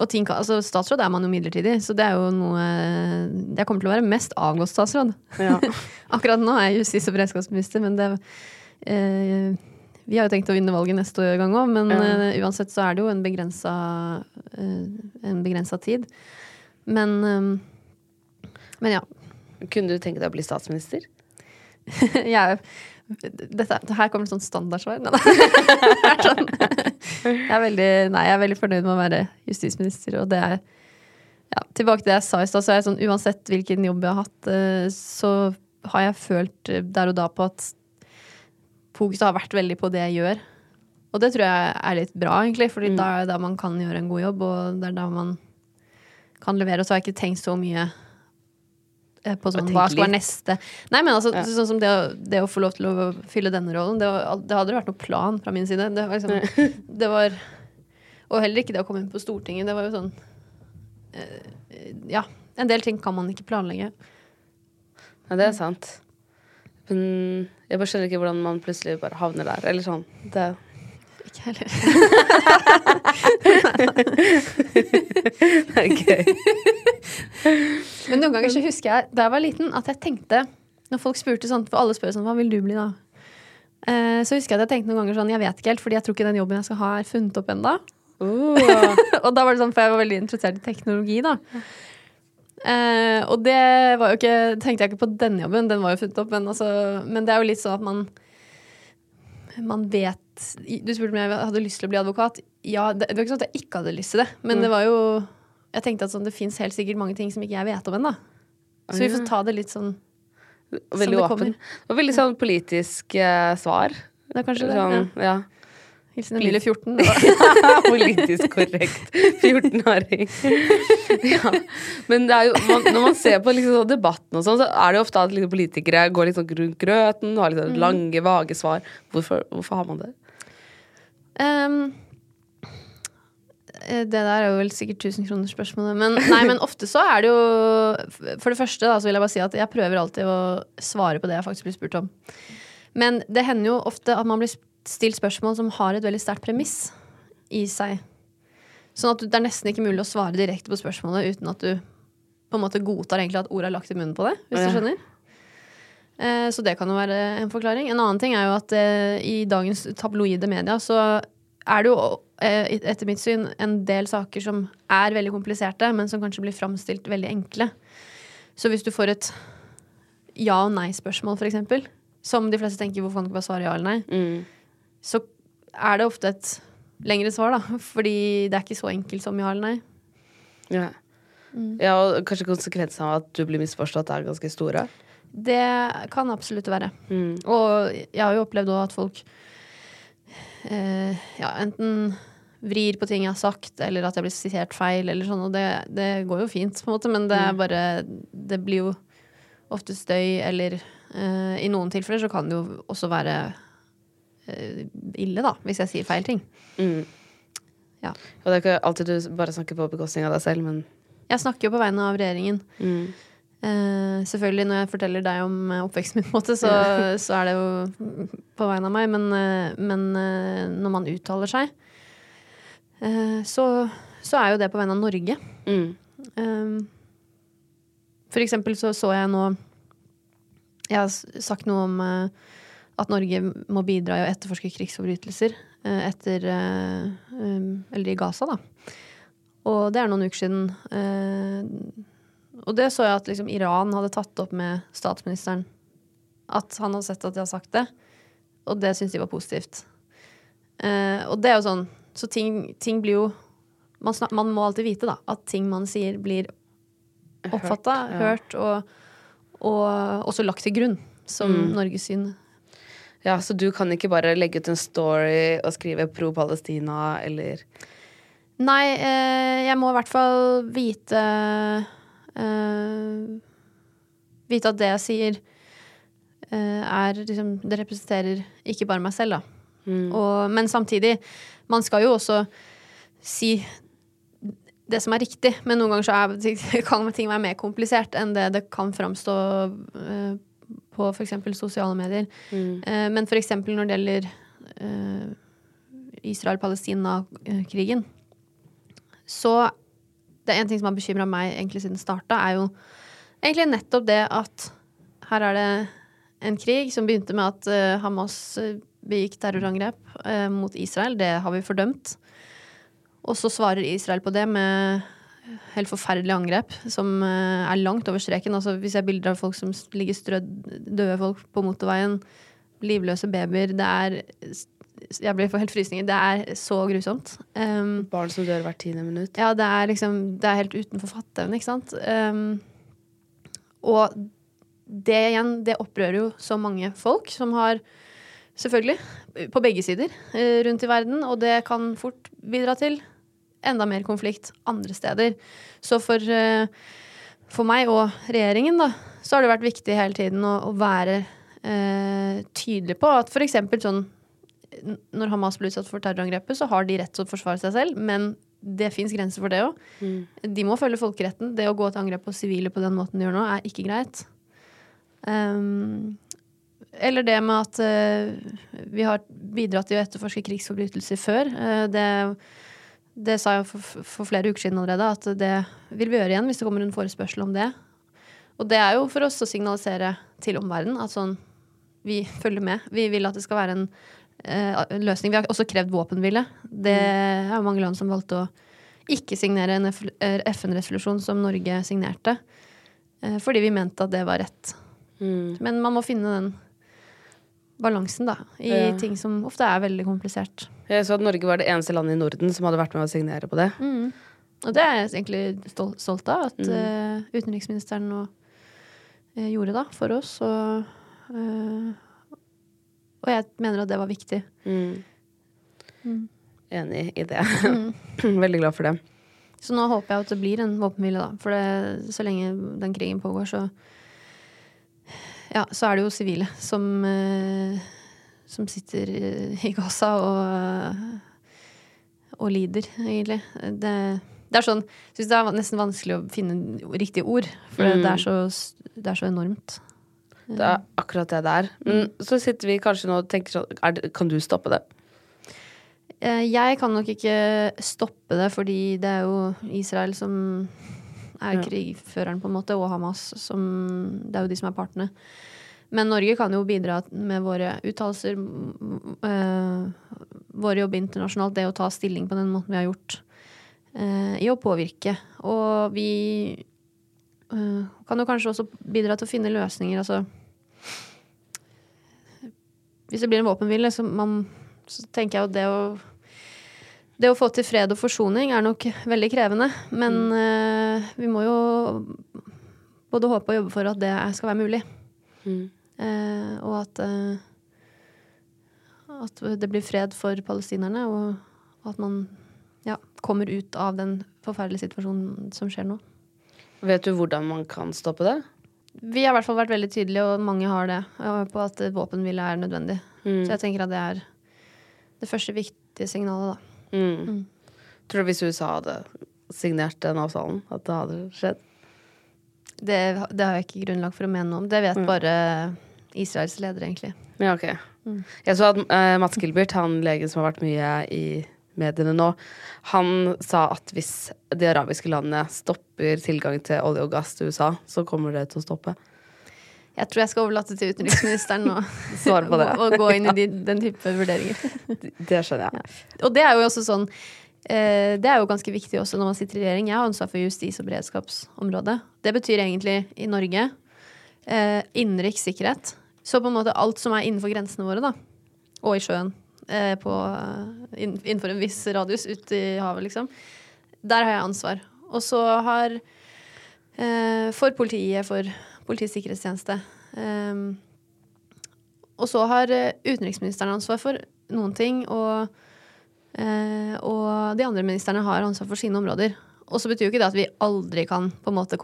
Og ting Altså, statsråd er man jo midlertidig, så det er jo noe Jeg kommer til å være mest avgått statsråd. Ja. Akkurat nå er jeg justis- og beredskapsminister, men det eh, Vi har jo tenkt å vinne valget neste gang òg, men Ja. eh, uansett så er det jo en begrensa uh, en begrensa tid. Men eh, Men ja. Kunne du tenke deg å bli statsminister? jeg dette, her kommer et sånt standardsvar. Nei, det sånn. jeg, er veldig, nei, jeg er veldig fornøyd med å være justisminister, og det er ja, Tilbake til det jeg sa i stad, så er jeg sånn uansett hvilken jobb jeg har hatt, eh, så har jeg følt eh, der og da på at fokuset har vært veldig på det jeg gjør. Og det tror jeg er litt bra, egentlig, fordi da er det da man kan gjøre en god jobb, og det er da man kan levere. Og så har jeg ikke tenkt så mye på sånn, hva skal være neste Nei, men altså, Ja. sånn som det å, det å få lov til å fylle denne rollen, det, var, det hadde vært noen plan fra min side. Det var liksom Det var Og heller ikke det å komme inn på Stortinget. Det var jo sånn eh, Ja. En del ting kan man ikke planlegge. Ja, det er sant. Men jeg bare skjønner ikke hvordan man plutselig bare havner der. Eller sånn. Det Ikke heller. er gøy. Men noen ganger så husker jeg da jeg var liten, at jeg tenkte Når folk spurte sånn, for alle spør sånn, hva vil du bli da? Eh, så husker jeg at jeg tenkte noen ganger sånn, jeg vet ikke helt, fordi jeg tror ikke den jobben jeg skal ha, er funnet opp ennå. Uh, og da var det sånn, for jeg var veldig interessert i teknologi, da. Eh, og det var jo ikke Tenkte jeg ikke på denne jobben, den var jo funnet opp, men, altså, men det er jo litt sånn at man Man vet Du spurte om jeg hadde lyst til å bli advokat. Ja, det, det var ikke sånn at jeg ikke hadde lyst til det, men det var jo Jeg tenkte at sånn, det fins helt sikkert mange ting som ikke jeg vet om ennå. Så vi får ta det litt sånn veldig det åpen. kommer. Og veldig sånn politisk eh, svar. Det er kanskje det. Sånn, ja. Ja. Hilsen Emilie 14. det Politisk korrekt. 14-åring. ja. Men det jo, man, når man ser på liksom sånn debatten og sånn, så er det jo ofte at liksom politikere går litt sånn rundt grøten, har litt Mm. sånn lange, vage svar. Hvorfor, hvorfor har man det? Eh, det der er jo vel sikkert 1000 kroner spørsmålet. Men, nei, men ofte så er det jo For det første da, så vil jeg bare si at jeg prøver alltid å svare på det jeg faktisk blir spurt om. Men det hender jo ofte at man blir stilt spørsmål som har et veldig sterkt premiss i seg. Sånn at det er nesten ikke mulig å svare direkte på spørsmålet uten at du på en måte godtar egentlig at ordet er lagt i munnen på det. Hvis du skjønner. Eh, Så det kan jo være en forklaring. En annen ting er jo at eh, i dagens tabloide media så er det jo eh, etter mitt syn en del saker som er veldig kompliserte, men som kanskje blir framstilt veldig enkle. Så hvis du får et ja- og nei-spørsmål, eksempel, som de fleste tenker hvorfor kan du ikke bare svare ja eller nei, Mm. så er det ofte et lengre svar, da. Fordi det er ikke så enkelt som ja eller nei. Ja. Mm. ja, og kanskje konsekvensen av at du blir misforstått, er ganske store. Det kan absolutt være. Mm. Og jeg har jo opplevd òg at folk eh, ja, enten vrir på ting jeg har sagt, eller at jeg blir sitert feil, eller sånn, og det, det går jo fint, på en måte, men det er bare Det blir jo ofte støy, eller eh, I noen tilfeller så kan det jo også være eh, ille, da, hvis jeg sier feil ting. Mm. Ja. Og det er ikke alltid du bare snakker på bekostning av deg selv, men Jeg snakker jo på vegne av regjeringen. mm. Eh, selvfølgelig, når jeg forteller deg om eh, oppveksten min, på en måte, så, så er det jo på vegne av meg. Men, uh, men uh, når man uttaler seg, så, så er jo det på vegne av Norge. Mm. For eksempel så så jeg nå Jeg har sagt noe om at Norge må bidra i å etterforske krigsforbrytelser etter um, Eller i Gaza, da. Og det er noen uker siden. Og det så jeg at liksom Iran hadde tatt opp med statsministeren. At han hadde sett at jeg har sagt det. Og det syntes de var positivt. Eh, og det er jo sånn Så ting, ting blir jo man, snak, man må alltid vite da at ting man sier, blir oppfatta, ja. hørt og, og også lagt til grunn som Mm. Norges syn. Ja, så du kan ikke bare legge ut en story og skrive pro Palestina, eller Nei, eh, jeg må i hvert fall vite eh, Vite at det jeg sier, uh, er liksom Det representerer ikke bare meg selv, da. Og, men samtidig, man skal jo også si det som er riktig, men noen ganger så er, kan ting være mer komplisert enn det det kan framstå uh, på f.eks. sosiale medier. Eh, men f.eks. når det gjelder eh, Israel-Palestina-krigen, så Det er en ting som har bekymra meg egentlig siden starta, er jo egentlig nettopp det at her er det en krig som begynte med at uh, Hamas eh, begikk terrorangrep uh, mot Israel. Det har vi fordømt. Og så svarer Israel på det med helt forferdelige angrep som uh, er langt over streken. Altså, vi ser bilder av folk som ligger strødd, døde folk på motorveien. Livløse babyer. Det er Jeg blir helt frysninger. Det er så grusomt. Um, barn som dør hvert tiende minutt. ja, det er liksom Det er helt utenfor fatteevne, ikke sant. Um, og det igjen, det opprører jo så mange folk som har Selvfølgelig, på begge sider eh, rundt i verden, og det kan fort bidra til enda mer konflikt andre steder. Så for, eh, for meg og regjeringen, da, så har det vært viktig hele tiden å, å være eh, tydelig på at f.eks. sånn når Hamas ble utsatt for terrorangrepet, så har de rett til å forsvare seg selv, men det fins grenser for det òg. De må følge folkeretten. Det å gå til angrep på sivile på den måten de gjør nå, er ikke greit. Um, eller det med at uh, vi har bidratt til å etterforske krigsforbrytelser før. Uh, det, det sa jeg for, for flere uker siden allerede, at det vil vi gjøre igjen hvis det kommer en forespørsel om det. Og det er jo for oss å signalisere til omverdenen at sånn vi følger med. Vi vil at det skal være en løsning. Vi har også krevd våpenhvile. Det er jo mange land som valgte å ikke signere en eh, FN-resolusjon som Norge signerte. eh, Fordi vi mente at det var rett. Men man må finne den balansen, da, i Ja. ting som ofte er veldig komplisert. Jeg så at Norge var det eneste landet i Norden som hadde vært med å signere på det. Og det er jeg egentlig stolt av, at eh, utenriksministeren nå eh, gjorde da, for oss. Og, eh, og jeg mener at det var viktig. Enig i det. Veldig glad for det. Så nå håper jeg at det blir en våpenhvile, da. For det, så lenge den krigen pågår, så Ja, så er det jo sivile som eh, Som sitter i Gaza og og lider, egentlig. Det, det er sånn Jeg syns det er nesten vanskelig å finne riktige ord, for det, er så, det er så enormt. Det er akkurat det det er. Men så sitter vi kanskje nå og tenker sånn det, Kan du stoppe det? Eh, Jeg kan nok ikke stoppe det, fordi det er jo Israel som er krigføreren, på en måte, og Hamas som Det er jo de som er partene. Men Norge kan jo bidra med våre uttalelser, øh, vår jobb internasjonalt, det å ta stilling på den måten vi har gjort, øh, i å påvirke. Og vi kan jo kanskje også bidra til å finne løsninger. Altså Hvis det blir en våpenhvile, så, man, så tenker jeg jo det å det å få til fred og forsoning er nok veldig krevende. Men eh, vi må jo både håpe og jobbe for at det skal være mulig. Eh, og at, uh, at det blir fred for palestinerne, og at man ja, kommer ut av den forferdelige situasjonen som skjer nå. Vet du hvordan man kan stoppe det? Vi har i hvert fall vært veldig tydelige, og mange har det, eh, på at våpenhvile er nødvendig. Så jeg tenker at det er det første viktige signalet, da. Mm. Tror du hvis USA hadde signert den avtalen, at det hadde skjedd? Det, det har jeg ikke grunnlag for å mene noe om. Det vet bare Israels leder, egentlig. Ja, ok. Jeg så at uh, Mats Gilbert, han legen som har vært mye i mediene nå, han sa at hvis de arabiske landene stopper tilgang til olje og gass til USA, så kommer det til å stoppe. Jeg tror jeg skal overlate til utenriksministeren å gå inn i de, den type vurderinger. Det skjønner jeg. Og det er jo også sånn eh, Det er jo ganske viktig også når man sitter i regjering. Jeg har ansvar for justis- og beredskapsområdet. Det betyr egentlig i Norge eh, innenriks sikkerhet. Så på en måte alt som er innenfor grensene våre, da. Og i sjøen. Eh, på, innenfor en viss radius ut i havet, liksom. Der har jeg ansvar. Og så har eh, For politiet, for Politiets sikkerhetstjeneste. Eh, og så har eh, utenriksministeren ansvar for noen ting, og, eh, og de andre ministrene har ansvar for sine områder. Og så betyr jo ikke det at vi aldri kan på en måte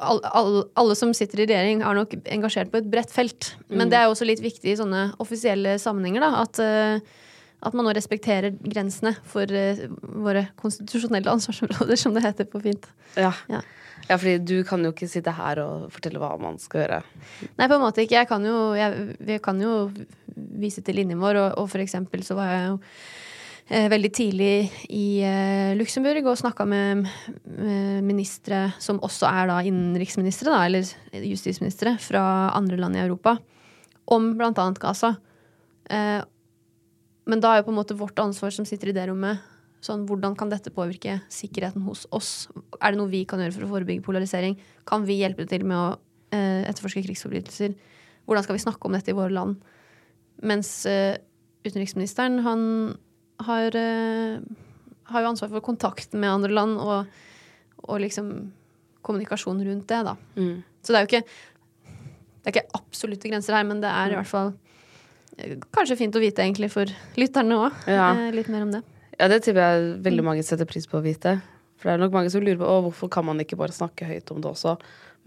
Alle som sitter i regjering, er nok engasjert på et bredt felt. Men det er jo også litt viktig i sånne offisielle sammenhenger, da, at, eh, at man nå respekterer grensene for eh, våre konstitusjonelle ansvarsområder, som det heter på fint. Ja. Ja. ja, fordi du kan jo ikke sitte her og fortelle hva man skal gjøre. Nei, på en måte ikke. Jeg kan jo, jeg, vi kan jo vise til linjen vår, og, og for eksempel så var jeg jo veldig tidlig i eh, Luxembourg og snakka med eh, ministre som også er da innenriksministre, da, eller justisministre, fra andre land i Europa, om annet Gaza. Eh, men da er jo på en måte vårt ansvar som sitter i det rommet, sånn hvordan kan dette påvirke sikkerheten hos oss? Er det noe vi kan gjøre for å forebygge polarisering? Kan vi hjelpe til med å eh, etterforske krigsforbrytelser? Hvordan skal vi snakke om dette i våre land? Mens eh, utenriksministeren, han har, eh, har jo ansvar for kontakten med andre land og, og liksom kommunikasjon rundt det, da. Så det er jo ikke det er ikke absolutte grenser her, men det er i hvert fall eh, kanskje fint å vite egentlig for lytterne òg. Ja. litt mer om det. Ja, det tipper jeg veldig mange setter pris på å vite. For det er nok mange som lurer på å, hvorfor kan man ikke bare snakke høyt om det også.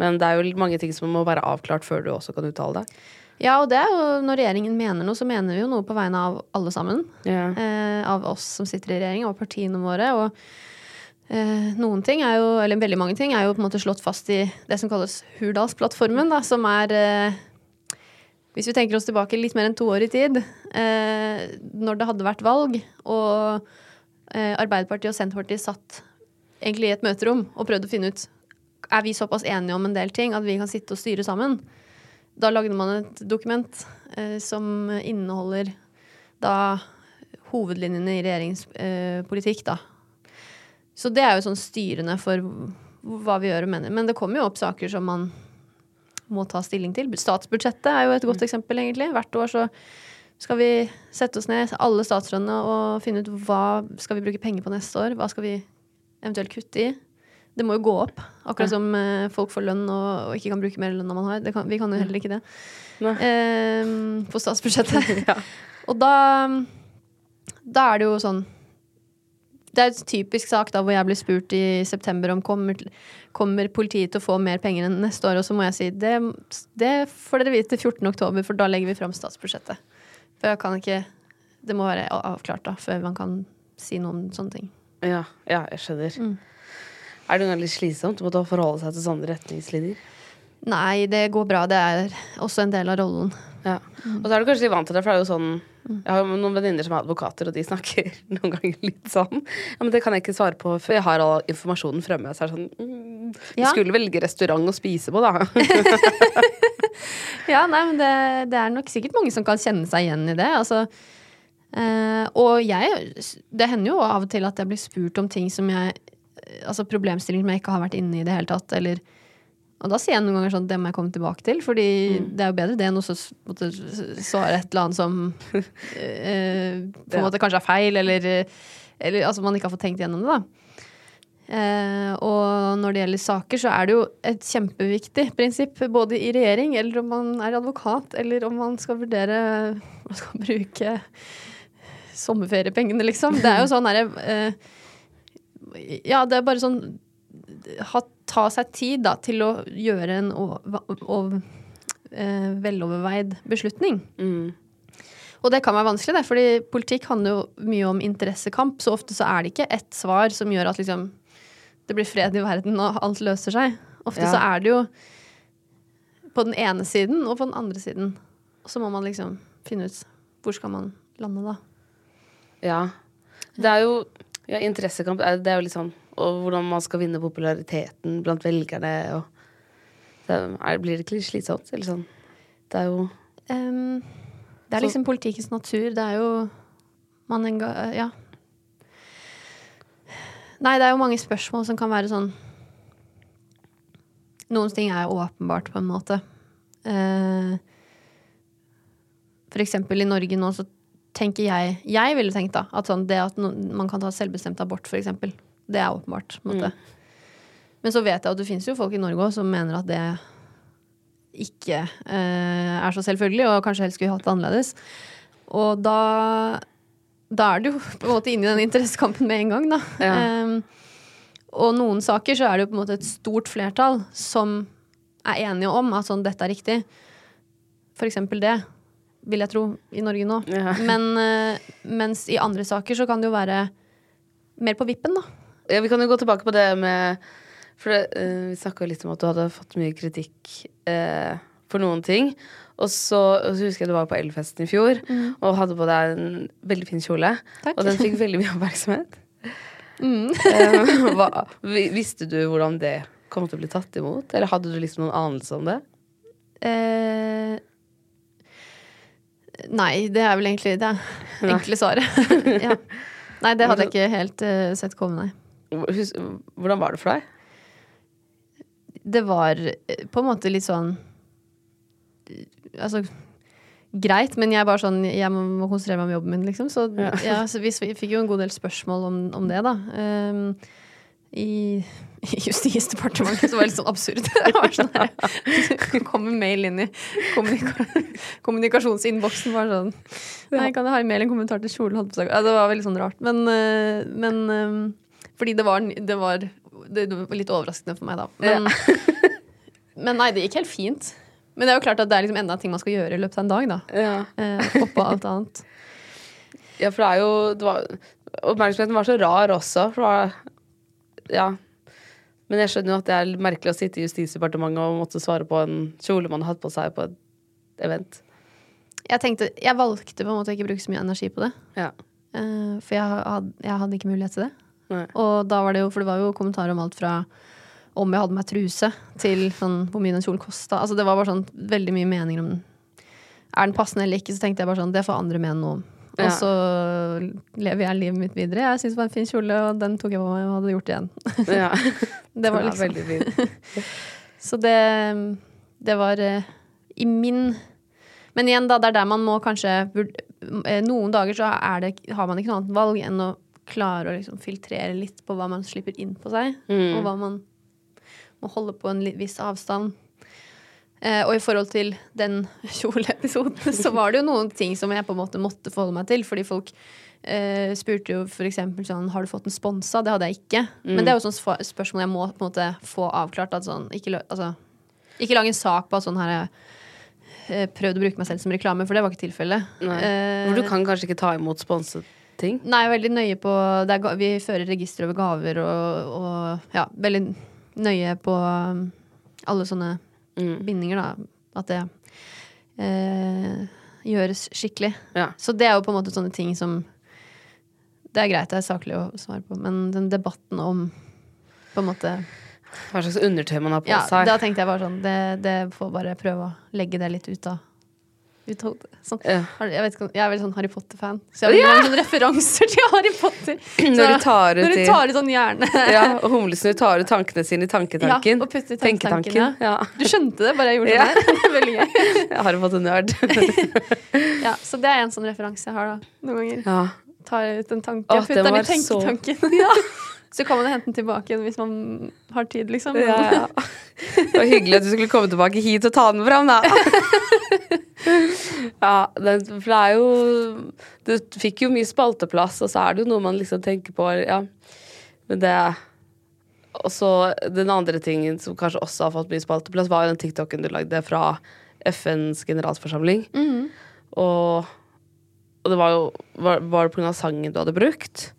Men det er jo mange ting som må være avklart før du også kan uttale deg. Ja, og det er jo når regjeringen mener noe, så mener vi jo noe på vegne av alle sammen. Ja. Eh, av oss som sitter i regjering, og partiene våre. Og eh, noen ting er jo, eller veldig mange ting, er jo på en måte slått fast i det som kalles Hurdalsplattformen, da, som er eh, Hvis vi tenker oss tilbake litt mer enn to år i tid, eh, når det hadde vært valg, og eh, Arbeiderpartiet og Senterpartiet satt egentlig i et møterom og prøvde å finne ut er vi såpass enige om en del ting at vi kan sitte og styre sammen. Da lagde man et dokument eh, som inneholder da hovedlinjene i regjeringspolitikk, eh, politikk, da. Så det er jo sånn styrende for hva vi gjør og mener. Men det kommer jo opp saker som man må ta stilling til. Statsbudsjettet er jo et godt eksempel, egentlig. Hvert år så skal vi sette oss ned, alle statsrådene, og finne ut hva skal vi bruke penger på neste år. Hva skal vi eventuelt kutte i. Det må jo gå opp. Akkurat som eh, folk får lønn og, og ikke kan bruke mer lønn enn man har. Det kan, vi kan jo heller ikke det. Eh, på statsbudsjettet. Og da, da er det jo sånn Det er et typisk sak da hvor jeg blir spurt i september om kommer, kommer politiet til å få mer penger enn neste år, og så må jeg si det, det får dere vite 14. oktober, for da legger vi fram statsbudsjettet. For jeg kan ikke Det må være avklart da, før man kan si noe om sånne ting. Ja, ja, jeg skjønner. Mm. Er det noe litt slitsomt å måtte forholde seg til sånne retningslinjer? Nei, det går bra. Det er også en del av rollen. Ja. Og så er du kanskje litt vant til det, for det er jo sånn Jeg har jo noen venninner som er advokater, og de snakker noen ganger litt sånn Ja, men det kan jeg ikke svare på, for jeg har all informasjonen fremme. Så er det sånn mm, Du Ja. skulle velge restaurant å spise på, da. Ja, nei, men det, det er nok sikkert mange som kan kjenne seg igjen i det. Altså, eh, og jeg Det hender jo av og til at jeg blir spurt om ting som jeg altså problemstillinger som jeg ikke har vært inne i i det hele tatt. Eller, og da sier jeg noen ganger sånn det må jeg komme tilbake til, fordi det er jo bedre det enn å svare et eller annet som eh, på en måte kanskje er feil, eller, eller altså man ikke har fått tenkt gjennom det, da. Eh, og når det gjelder saker, så er det jo et kjempeviktig prinsipp, både i regjering, eller om man er advokat, eller om man skal vurdere Man skal bruke sommerferiepengene, liksom. Det er jo sånn her... eh, Ja, det er bare sånn ha, Ta seg tid, da, til å gjøre en eh, veloverveid beslutning. Mm. Og det kan være vanskelig, det, fordi politikk handler jo mye om interessekamp. Så ofte så er det ikke ett svar som gjør at liksom det blir fred i verden og alt løser seg. Ofte Ja. så er det jo på den ene siden og på den andre siden. Og så må man liksom finne ut hvor skal man lande da. Ja. Det er jo ja, Interessekamp er, det er jo litt sånn Og hvordan man skal vinne populariteten blant velgerne. Og det er, blir det ikke litt slitsomt? Eller sånn? Det er jo um, det er liksom politikkens natur. Det er jo Man enga... Ja. Nei, det er jo mange spørsmål som kan være sånn Noen ting er jo åpenbart, på en måte. Uh, for eksempel i Norge nå så tenker jeg Jeg ville tenkt da at sånn det at no, man kan ta selvbestemt abort, eksempel. Det er åpenbart. Måte. Men så vet jeg at det finnes jo folk i Norge også som mener at det ikke eh, er så selvfølgelig, og kanskje helst skulle hatt det annerledes. Og da da er du jo på en måte inne i den interessekampen med en gang, da. Ja. Um, og noen saker så er det jo på en måte et stort flertall som er enige om at sånn, dette er riktig. For eksempel det, vil jeg tro, i Norge nå. Ja. Men eh, mens i andre saker så kan det jo være mer på vippen, da. ja, Vi kan jo gå tilbake på det med For det, eh, vi snakka litt om at du hadde fått mye kritikk eh, for noen ting. Og så, og så husker jeg du var på Elfesten i fjor og hadde på deg en veldig fin kjole. Takk. Og den fikk veldig mye oppmerksomhet. Eh, hva, visste du hvordan det kom til å bli tatt imot? Eller hadde du liksom noen anelse om det? Eh, nei, det er vel egentlig det er enkle svaret. ja. Nei, det hadde jeg ikke helt uh, sett komme, nei. Hvordan var det for deg? Det var eh, på en måte litt sånn Altså greit, men jeg bare sånn Jeg må, konsentrere meg om jobben min, liksom. Så, ja. så vi, vi fikk jo en god del spørsmål om, om det, da. Um, i, Justisdepartementet så var det litt sånn absurd. Det var sånn her, kom en mail inn i kommunika kommunikasjonsinnboksen. Bare sånn Nei, kan jeg ha en mail, en kommentar til kjolen? holdt på. Ja, det var veldig sånn rart. Men, eh, men eh, fordi det var, det var Det var litt overraskende for meg, da. Men, men nei, det gikk helt fint. Men det er jo klart at det er liksom enda ting man skal gjøre i løpet av en dag, da. Ja. Eh, oppå alt annet. Ja, for det er jo det var, Oppmerksomheten var så rar også. For det var, ja. Men jeg skjønner jo at det er merkelig å sitte i Justisdepartementet og måtte svare på en kjole man har hatt på seg på et event. Jeg tenkte, jeg valgte på en måte å ikke bruke så mye energi på det. Ja. Uh, for jeg hadde, jeg hadde ikke mulighet til det. Nei. Og da var det jo, for det var jo kommentarer om alt fra om jeg hadde meg truse, til sånn, hvor mye den kjolen kosta. Altså, det var bare sånn veldig mye meninger om den. Er den passende eller ikke, så tenkte jeg bare sånn, det får andre mene noe om. Ja. Og så lever jeg livet mitt videre. Jeg syntes det var en fin kjole, og den tok jeg på meg og hadde gjort igjen. Ja. Det var Den er liksom veldig fin. Så det, det var eh, i min Men igjen, da, det er der man må kanskje eh, Noen dager så det, har man ikke noe annet valg enn å klare å liksom filtrere litt på hva man slipper inn på seg, Mm. og hva man må holde på en viss avstand. Eh, og i forhold til den kjoleepisoden, så var det jo noen ting som jeg på en måte måtte forholde meg til. Fordi folk eh, spurte jo eksempel sånn Har du fått den sponsa? Det hadde jeg ikke. Men det er jo sånn spørsmål jeg må på en måte få avklart. At sånn, ikke, altså, ikke lage en sak på at sånn her jeg eh, prøvd å bruke meg selv som reklame, for det var ikke tilfellet. Eh, du kan kanskje ikke ta imot sponset ting? Nei, jeg er veldig nøye på er, Vi fører register over gaver og, og ja, veldig nøye på um, alle sånne Mm. bindinger, da. At det eh, gjøres skikkelig. Ja. Så det er jo på en måte sånne ting som Det er greit, det er saklig å svare på, men den debatten om på en måte Hva slags undertøy man har på Ja, seg. da tenkte jeg bare sånn Det, det får bare prøve å legge det litt ut av, ut hodet. Sånn. Ja. Jeg, vet jeg er veldig sånn Harry Potter-fan, så jeg har ha sånn referanser til Harry Potter. Når du tar ut når du tar ut sånn hjerne. Ja, og humlesnurr tar ut tankene sine i tanketanken. Ja, og putter tenketanken, Ja. Du skjønte det, bare jeg gjorde Ja. sånn er gøy. Jeg har fått en nerd. Ja, så det er en sånn referanse jeg har da, noen ganger. Ja. Tar ut en tanke Åh, og putter den i tenketanken. så- ja. Så kan man hente den tilbake igjen hvis man har tid, liksom. Ja, ja. Det var hyggelig at du skulle komme tilbake hit og ta den fram, da. Ja, den, for det er jo Du fikk jo mye spalteplass, og så er det jo noe man liksom tenker på, ja. Men det Og så den andre tingen som kanskje også har fått mye spalteplass, var jo den TikToken du lagde fra FNs generalforsamling. Mhm. Og, og det var jo Var, var det pga. sangen du hadde brukt?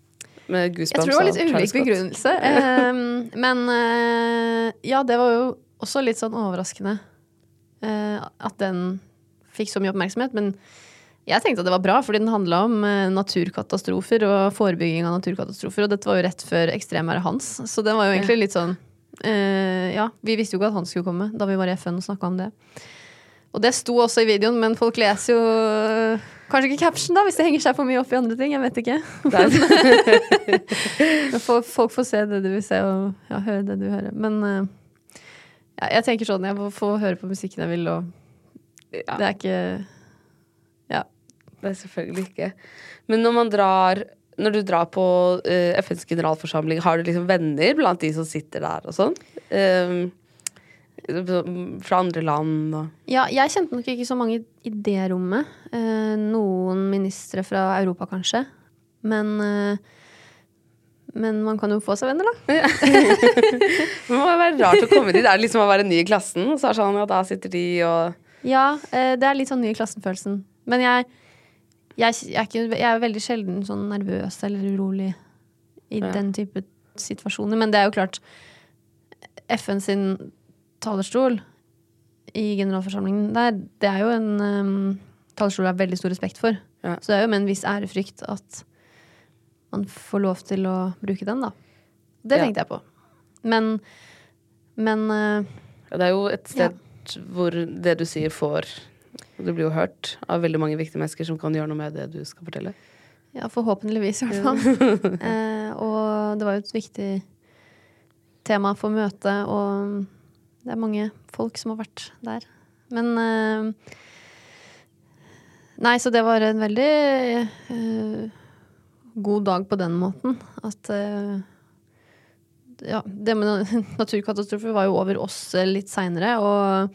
Med Jeg tror det var litt ulik begrunnelse. Ehm, men eh, ja, det var jo også litt sånn overraskende eh, at den fikk så mye oppmerksomhet. Men jeg tenkte at det var bra, fordi den handla om eh, naturkatastrofer og forebygging av naturkatastrofer. Og dette var jo rett før ekstremværet Hans, så den var jo egentlig litt sånn eh, Ja, vi visste jo ikke at han skulle komme da vi var i FN og snakka om det. Og det sto også i videoen, men folk leser jo eh, Kanskje ikke caption, da, hvis det henger seg for mye opp i andre ting. Jeg vet ikke. Men folk, folk får se det du vil se, og ja, høre det du hører. Men eh, ja, jeg tenker sånn, jeg får høre på musikken jeg vil, og Ja. det er ikke Ja. Det er selvfølgelig ikke. Men når man drar Når du drar på uh, FNs generalforsamling, har du liksom venner blant de som sitter der og sånn? Um, fra andre land og Ja, jeg kjente nok ikke så mange i det rommet. Uh, noen ministre fra Europa, kanskje. Men uh, men man kan jo få seg venner, da. Det må være rart å komme dit. Det er liksom å være ny i klassen, og så er det sånn, ja, da sitter de og Ja, eh, det er litt sånn ny i klassen-følelsen. Men jeg, jeg, jeg, er ikke, jeg er veldig sjelden sånn nervøs eller urolig i Ja. den type situasjoner. Men det er jo klart FN sin talerstol i generalforsamlingen der, det er jo en um, talerstol jeg har veldig stor respekt for. Ja. Så det er jo med en viss ærefrykt at man får lov til å bruke den, da. Det Ja. tenkte jeg på. Men Men uh, Ja, Det er jo et sted hvor det du sier, får Du Det blir jo hørt av veldig mange viktige mennesker som kan gjøre noe med det du skal fortelle. Ja, forhåpentligvis i hvert fall. eh, og det var jo et viktig tema for møtet, og det er mange folk som har vært der. Men eh, Nei, så det var en veldig eh, god dag på den måten. At eh, Ja, det med naturkatastrofer var jo over oss eh, litt seinere, og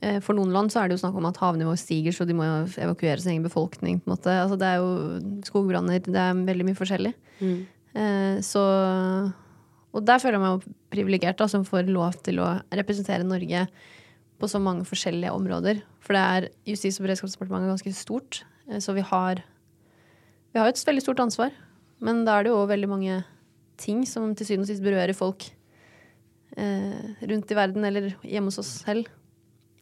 eh, for noen land så er det jo snakk om at havnivået stiger, så de må jo evakuere sin egen befolkning. på en måte. Altså, det er jo skogbranner, det er veldig mye forskjellig. Eh, så Og der føler jeg meg jo privilegert, da, som får lov til å representere Norge på så mange forskjellige områder. For det er Justis- og beredskapsdepartementet ganske stort, så vi har Vi har et veldig stort ansvar. Men da er det jo veldig mange ting som til syvende og sist berører folk eh, rundt i verden eller hjemme hos oss selv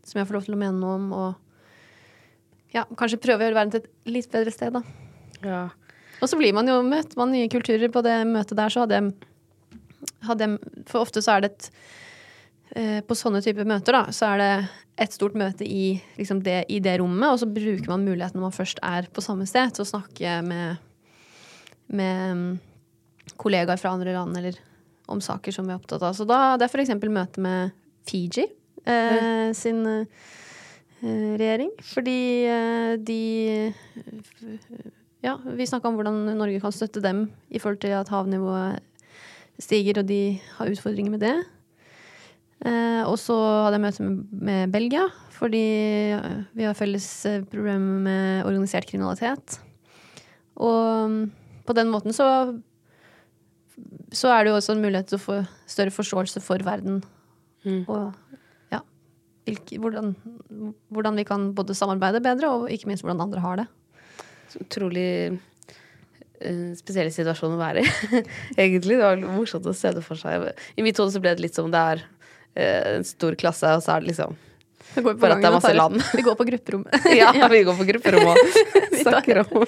som jeg får lov til å mene noe om, og ja, kanskje prøve å gjøre verden til et litt bedre sted, da. Ja. Og så blir man jo møtt man nye kulturer på det møtet der, så hadde jeg, hadde jeg For ofte så er det et eh, På sånne typer møter, da, så er det et stort møte i, liksom det, i det rommet, og så bruker man muligheten når man først er på samme sted, til å snakke med, med kollegaer fra andre land, eller om saker som vi er opptatt av. Så da det er f.eks. møte med Fiji eh, sin eh, regjering. Fordi eh, de Ja, vi snakka om hvordan Norge kan støtte dem i forhold til at havnivået stiger, og de har utfordringer med det. Eh, og så hadde jeg møte med, med Belgia, fordi eh, vi har felles eh, problemer med organisert kriminalitet. Og mm, på den måten så så er det jo også en mulighet til å få større forståelse for verden. Og ja, hvilke, hvordan, hvordan vi kan både samarbeide bedre, og ikke minst hvordan andre har det. Utrolig spesielle spesiell situasjon å være i, egentlig. Det var morsomt å se det for seg. I mitt hode så ble det litt som det er eh, en stor klasse, og så er det liksom Går på Bare at det er masse land. Vi går på grupperom. Ja, vi går på grupperom og snakker om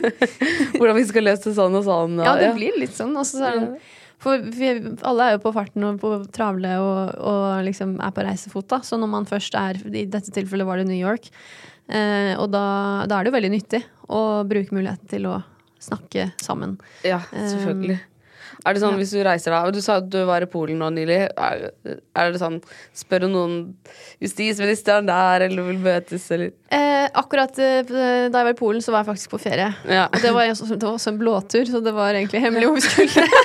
hvordan vi skal løse sånn og sånn. Og, Ja, det blir litt sånn. Også, så for vi, alle er jo på farten og på travle og, og liksom er på reisefot, da. Så når man først er I dette tilfellet var det New York. Eh, og da, da er det jo veldig nyttig å bruke muligheten til å snakke sammen. Ja, selvfølgelig. Er det sånn hvis du reiser deg Du sa at du var i Polen nå nylig. Er, er det sånn Spør om noen justisministeren der, eller vil møtes, eller Eh, akkurat eh, da jeg var i Polen, så var jeg faktisk på ferie. Ja. Og det var, det var også en blåtur, så det var egentlig hemmelig hvor vi skulle.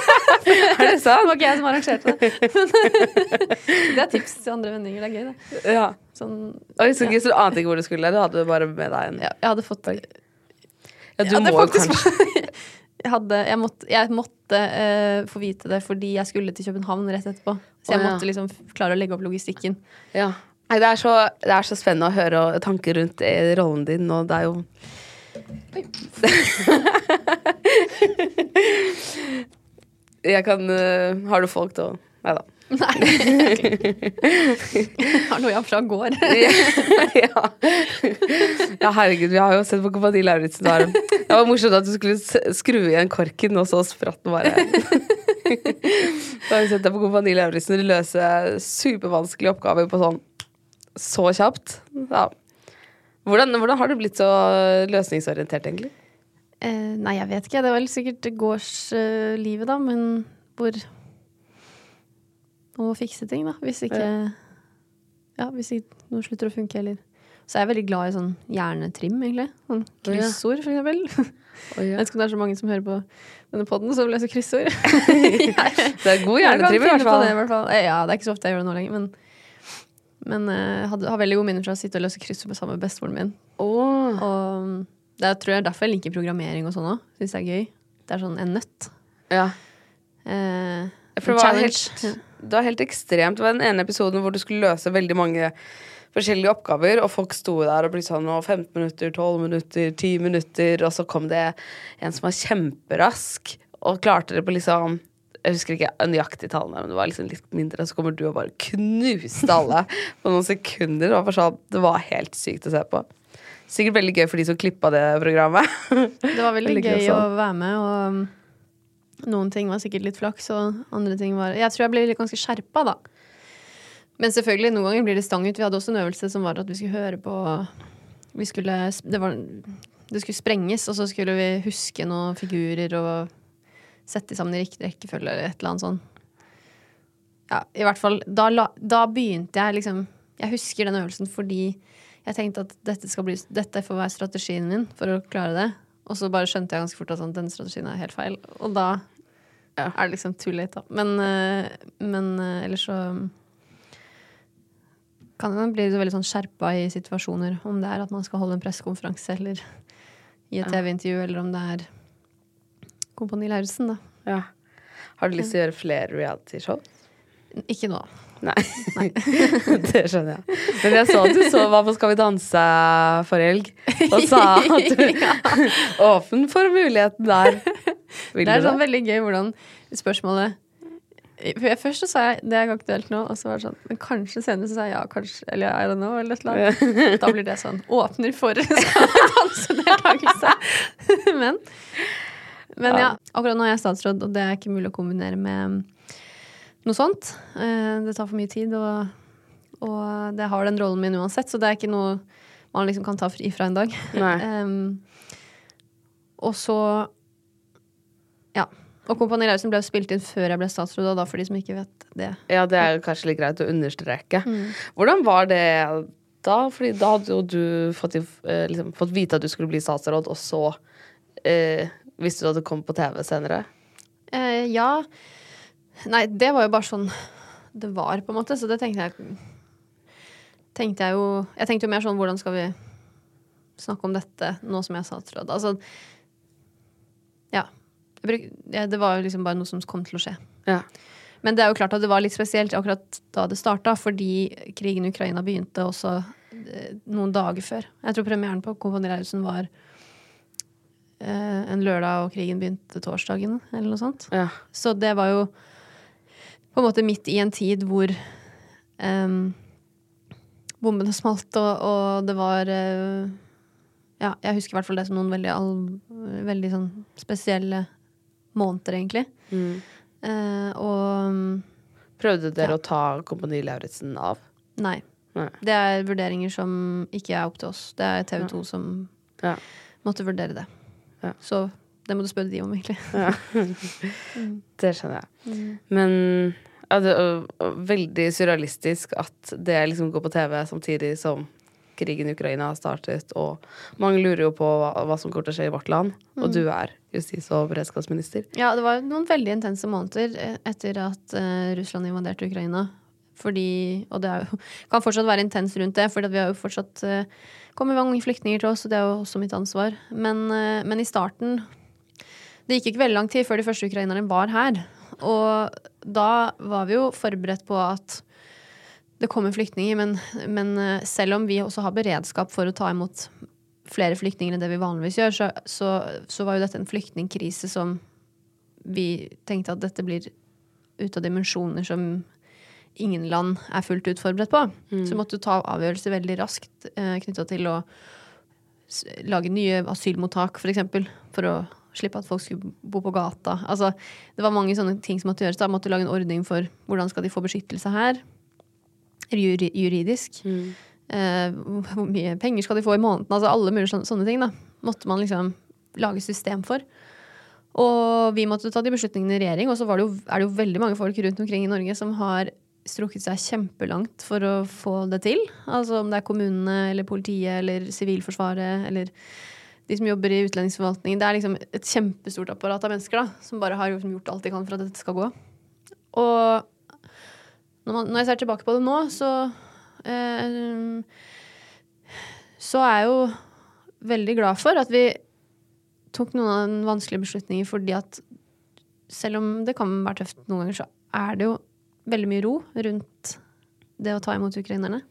Er det Det var ikke jeg som arrangerte det. det er tips til andre vendinger. Det er gøy, det. Ja. Sånn, Oi, så gøy, så du ante ikke hvor du skulle? Du hadde bare med deg en ja, jeg hadde fått Ja, du Ja, må jo kanskje hadde, jeg måtte, jeg måtte uh, få vite det fordi jeg skulle til København rett etterpå. Så jeg ja. måtte liksom klare å legge opp logistikken. Ja. Nei, det, er så, det er så spennende å høre og tanker rundt eh, rollen din, og det er jo Jeg kan uh, Har du folk til å Nei da. Har noe jeg fra går. ja. ja, herregud, vi har jo sett på Kompani Lauritzen. Det var- morsomt at du skulle skru igjen korken, og så spratt den bare. Da har vi sett deg på Kompani Lauritzen løse supervanskelige oppgaver på sånn så kjapt. Ja. Hvordan, hvordan har du blitt så løsningsorientert, egentlig? Eh, nei, jeg vet ikke. Det var vel sikkert gårdslivet, da. Men hvor Man må fikse ting, da. Hvis ikke Ja, hvis ikke noe slutter å funke, eller Så er jeg veldig glad i sånn hjernetrim, egentlig. Sånn kryssord, for eksempel. Oi, Jeg vet ikke om det er så mange som hører på denne poden som leser kryssord. Det er god hjernetrim, i hvert fall. det, i hvert fall. Eh, Ja, det er ikke så ofte jeg gjør det nå lenger, men men eh, jeg hadde, har veldig gode minner fra å sitte og løse kryssord med samme bestemoren min. Oh. Og det er, tror jeg er derfor jeg liker programmering og sånn òg. Syns det er gøy. Det er sånn en nøtt. Ja. Eh, For det var challenge. helt, det var helt ekstremt. Det var den ene episoden hvor du skulle løse veldig mange forskjellige oppgaver, og folk sto der og ble sånn 15 minutter, 12 minutter, 10 minutter, og så kom det en som var kjemperask, og klarte det på liksom jeg husker ikke nøyaktig tallene, men det var liksom litt mindre. Så kommer du og bare knuste alle på noen sekunder. Det var, sånn, det var helt sykt å se på. Sikkert veldig gøy for de som klippa det programmet. Det var veldig Veldig gøy gøy å være med, og um, noen ting var sikkert litt flaks, og andre ting var Jeg tror jeg ble ganske skjerpa, da. Men selvfølgelig, noen ganger blir det stang ut. Vi hadde også en øvelse som var at vi skulle høre på Vi skulle Det, var, det skulle sprenges, og så skulle vi huske noen figurer og sette sammen i riktig rekkefølge eller et eller annet sånn. Ja, i hvert fall. Da, da begynte jeg liksom Jeg husker den øvelsen fordi jeg tenkte at dette, skal bli, dette får være strategien min for å klare det. Og så bare skjønte jeg ganske fort at sånn, denne strategien er helt feil. Og da er det liksom too late, da. Men, eh, men eh, ellers så kan det bli så veldig sånn skjerpa i situasjoner. Om det er at man skal holde en pressekonferanse eller gi et TV-intervju, eller om det er Kompani Lauritzen, da. Ja. Har du lyst til å gjøre flere realityshow? Ikke nå. Nei. det skjønner jeg. Men jeg så at du så var på Skal vi danse forrige helg, og sa at du åpen for muligheten der. Vil Det er sånn sånn veldig gøy hvordan spørsmålet jeg, Først så sa jeg det er ikke aktuelt nå, og så var det sånn Men kanskje senere så sa jeg ja, kanskje, eller I don't know, eller et eller annet. Da blir det sånn Åpner for dansedeltakelse. men, men ja, akkurat nå er jeg statsråd, og det er ikke mulig å kombinere med noe sånt. Eh, Det tar for mye tid, og, og det har den rollen min uansett, så det er ikke noe man liksom kan ta fri fra en dag. Em, og så Ja. Og Kompani Lauritzen ble spilt inn før jeg ble statsråd, og da for de som ikke vet det. Ja, det er kanskje litt greit å understreke. Mm. Hvordan var det da? Fordi da hadde jo du fått, eh, liksom, fått vite at du skulle bli statsråd, og så eh, visste du at det kom på TV senere. Eh, ja. Nei, det var jo bare sånn det var, på en måte, så det tenkte jeg Tenkte jeg jo Jeg tenkte jo mer sånn hvordan skal vi snakke om dette nå som jeg er statsråd? Altså Ja. Det var jo liksom bare noe som kom til å skje. Ja. Men det er jo klart at det var litt spesielt akkurat da det starta, fordi krigen i Ukraina begynte også eh, noen dager før. Jeg tror premieren på Kompani Lauritzen var eh, en lørdag, og krigen begynte torsdagen, eller noe sånt. Ja. Så det var jo på en måte midt i en tid hvor um, bombene smalt, og, og det var uh, Ja, jeg husker i hvert fall det som noen veldig, all, veldig sånn spesielle måneder, egentlig. Mm. Uh, og Prøvde dere Ja. å ta Kompani Lauritzen av? Nei. Nei. Det er vurderinger som ikke er opp til oss. Det er TV 2 som Ja. måtte vurdere det. Ja. Så det må du spørre de om, egentlig. Det skjønner jeg. Men ja, det er veldig surrealistisk at det liksom går på TV samtidig som krigen i Ukraina har startet, og mange lurer jo på hva, hva som kommer til å skje i vårt land. Og du er justis- og beredskapsminister. Ja, det var noen veldig intense måneder eh, etter at uh, Russland invaderte Ukraina. Fordi, og det jo, kan fortsatt være intens rundt det, for vi har jo fortsatt uh, kommet mange flyktninger til oss, og det er jo også mitt ansvar. Men, uh, men i starten Det gikk ikke veldig lang tid før de første ukrainerne var her. Og da var vi jo forberedt på at det kommer flyktninger, men, men eh, selv om vi også har beredskap for å ta imot flere flyktninger enn det vi vanligvis gjør, så, så, så var jo dette en flyktningkrise som vi tenkte at dette blir ut av dimensjoner som ingen land er fullt ut forberedt på. Så vi måtte ta avgjørelser veldig raskt eh, knytta til å lage nye asylmottak, f.eks. For, for å slippe at folk skulle bo på gata. Altså, det var mange sånne ting som måtte gjøres. Da måtte du lage en ordning for hvordan skal de få beskyttelse her. Juri, juridisk. Eh, hvor mye penger skal de få i måneden? Altså alle mulige sånne, sånne ting. da Måtte man liksom lage system for. Og vi måtte ta de beslutningene i regjering, og så var det jo, er det jo veldig mange folk rundt omkring i Norge som har strukket seg kjempelangt for å få det til. Altså om det er kommunene eller politiet eller Sivilforsvaret eller de som jobber i utlendingsforvaltningen. Det er liksom et kjempestort apparat av mennesker da, som bare har liksom gjort alt de kan for at dette skal gå. Og når, man, når jeg ser tilbake på det nå, så eh, Så er jeg jo veldig glad for at vi tok noen av den vanskelige beslutninger fordi at selv om det kan være tøft noen ganger, så er det jo veldig mye ro rundt det å ta imot ukrainerne.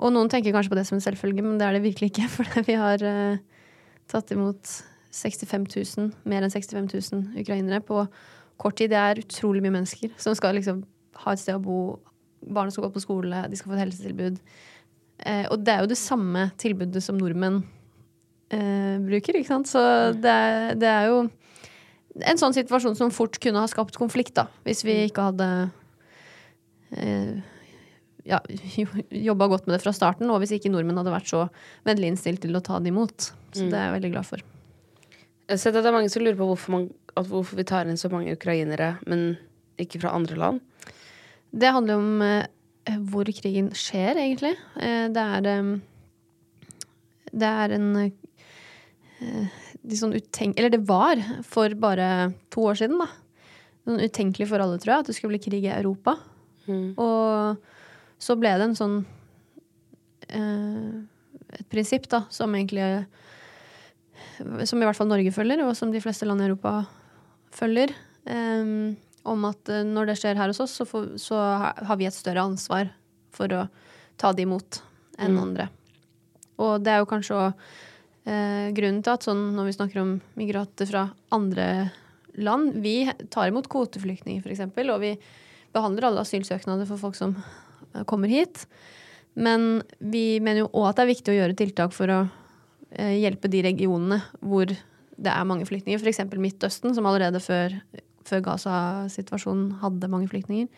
Og noen tenker kanskje på det som en selvfølge, men det er det virkelig ikke. For vi har eh, tatt imot 65 000, mer enn 65 000 ukrainere på kort tid. Det er utrolig mye mennesker som skal liksom ha et sted å bo. Barna skal gå på skole, de skal få et helsetilbud. Eh, og det er jo det samme tilbudet som nordmenn eh, bruker, ikke sant. Så det, er- det er jo en sånn situasjon som fort kunne ha skapt konflikt, da. Hvis vi ikke hadde eh, ja, jobba godt med det fra starten, og hvis ikke nordmenn hadde vært så vennlig innstilt til å ta det imot. Så det er jeg veldig glad for. Jeg har sett at det er mange som lurer på hvorfor, man, hvorfor vi tar inn så mange ukrainere, men ikke fra andre land. Det handler om eh, hvor krigen skjer, egentlig. Eh, det er eh, Det er en eh, de sånn utenk Eller det var for bare to år siden, da. Sånn utenkelig for alle, tror jeg, at det skulle bli krig i Europa. Og så ble det en sånn eh, Et prinsipp, da, som egentlig Som i hvert fall Norge følger, og som de fleste land i Europa følger. eh, om at eh, når det skjer her hos oss, så, får, så har vi et større ansvar for å ta det imot enn andre. Og det er jo kanskje òg eh, grunnen til at sånn når vi snakker om migrater fra andre land Vi tar imot kvoteflyktninger, f.eks., og vi behandler alle asylsøknader for folk som kommer hit. Men vi mener jo òg at det er viktig å gjøre tiltak for å eh, hjelpe de regionene hvor det er mange flyktninger, f.eks. Midtøsten, som allerede før, før Gaza-situasjonen hadde mange flyktninger.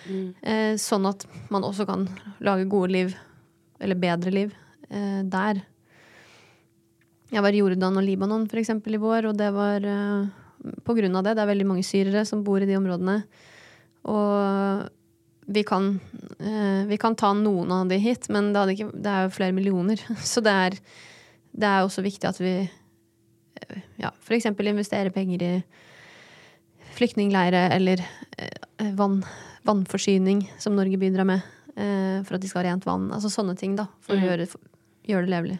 Mm. sånn at man også kan lage gode liv, eller bedre liv, eh, der. Jeg var i Jordan og Libanon for eksempel i vår, og det var eh, på grunn av det. Det er veldig mange syrere som bor i de områdene. Og vi kan, eh, vi kan ta noen av de hit, men det, ikke, det er jo flere millioner. Så det er, det er også viktig at vi eh, ja, f.eks. investerer penger i flyktningleire eller eh, vann, vannforsyning, som Norge bidrar med, for at de skal ha rent vann. Altså sånne ting, da, for å gjøre, gjøre det levelig.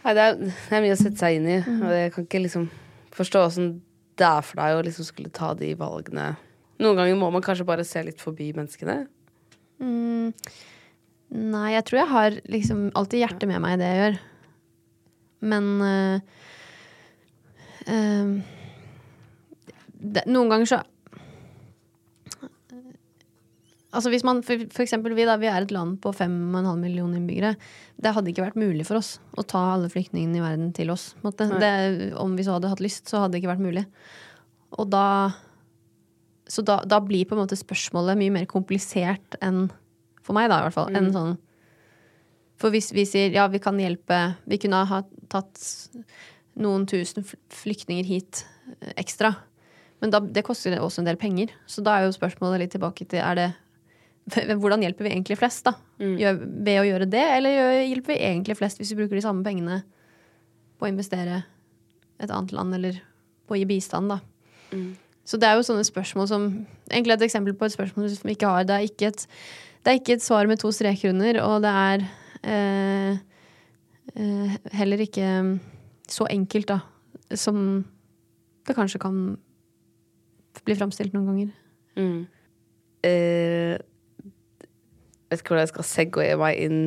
Nei, det er, det er mye å sette seg inn i, og jeg kan ikke liksom forstå åssen det er for deg å liksom skulle ta de valgene. Noen ganger må man kanskje bare se litt forbi menneskene. Mm, nei, jeg tror jeg har liksom alltid hjertet med meg i det jeg gjør. Men øh, øh, det, Noen ganger så Altså hvis man, for, for eksempel vi da, vi er et land på 5,5 millioner innbyggere. Det hadde ikke vært mulig for oss å ta alle flyktningene i verden til oss. Det, om vi så hadde hatt lyst, så hadde det ikke vært mulig. Og da så da, da blir på en måte spørsmålet mye mer komplisert enn For meg, da, i hvert fall. Enn sånn For hvis vi sier ja, vi kan hjelpe Vi kunne ha tatt noen tusen fl- flyktninger hit eh, ekstra. Men da, det koster også en del penger. Så da er jo spørsmålet litt tilbake til er det hvordan hjelper vi egentlig flest, da? Gjør, ved å gjøre det, eller gjør, hjelper vi egentlig flest hvis vi bruker de samme pengene på å investere et annet land, eller på å gi bistand, da? Så det er jo sånne spørsmål som Egentlig et eksempel på et spørsmål som ikke har. Det er ikke et, det er ikke et svar med to streker under, og det er eh, eh, heller ikke så enkelt, da, som det kanskje kan bli framstilt noen ganger. Eh, vet ikke hvordan jeg skal segwaye meg inn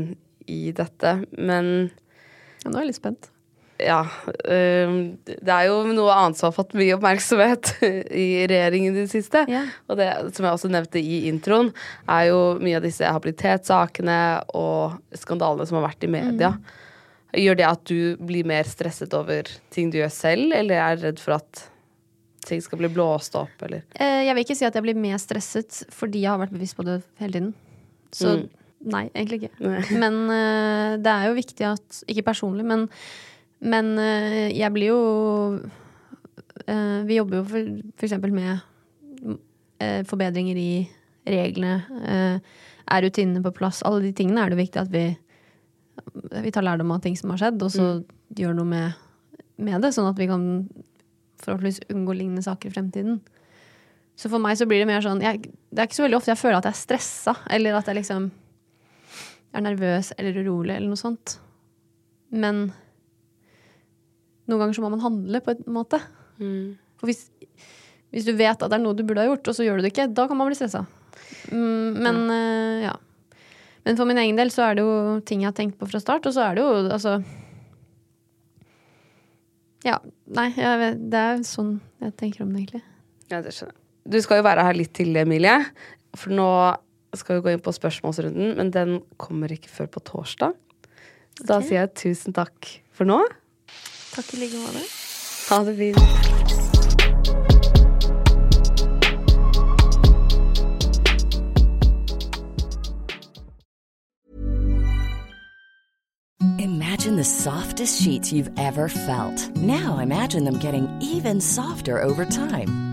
i dette, men Ja, nå er jeg litt spent. Ja. det er jo noe annet som har fått mye oppmerksomhet i regjeringen i det siste. Ja. Og det som jeg også nevnte i introen, er jo mye av disse habilitetssakene og skandalene som har vært i media. Gjør det at du blir mer stresset over ting du gjør selv, eller er redd for at ting skal bli blåst opp, eller Eh, jeg vil ikke si at jeg blir mer stresset fordi jeg har vært bevisst på det hele tiden. Så Mm. nei, egentlig ikke. Nei. Men eh, det er jo viktig at Ikke personlig, men, men eh, jeg blir jo eh, Vi jobber jo for, for eksempel med eh, forbedringer i reglene. er rutinene på plass? Alle de tingene er det viktig at vi vi tar lærdom av ting som har skjedd, og så gjør noe med, med det, sånn at vi kan forhåpentligvis unngå lignende saker i fremtiden. Så for meg så blir det mer sånn jeg, Det er ikke så veldig ofte jeg føler at jeg er stressa, eller at jeg liksom er nervøs eller urolig eller noe sånt. Men noen ganger så må man handle på en måte. For hvis, hvis du vet at det er noe du burde ha gjort, og så gjør du det ikke, da kan man bli stressa. Mm, men eh, ja. Men for min egen del så er det jo ting jeg har tenkt på fra start, og så er det jo altså Ja. Nei, vet, det er sånn jeg tenker om det, egentlig. Ja, det skjønner jeg. Du skal jo være her litt til, Emilie. For nå skal vi gå inn på spørsmålsrunden, men den kommer ikke før på torsdag. Så da sier jeg tusen takk for nå. Takk i like måte. Ha det fint. Imagine the softest sheets you've ever felt. Now imagine them getting even softer over time.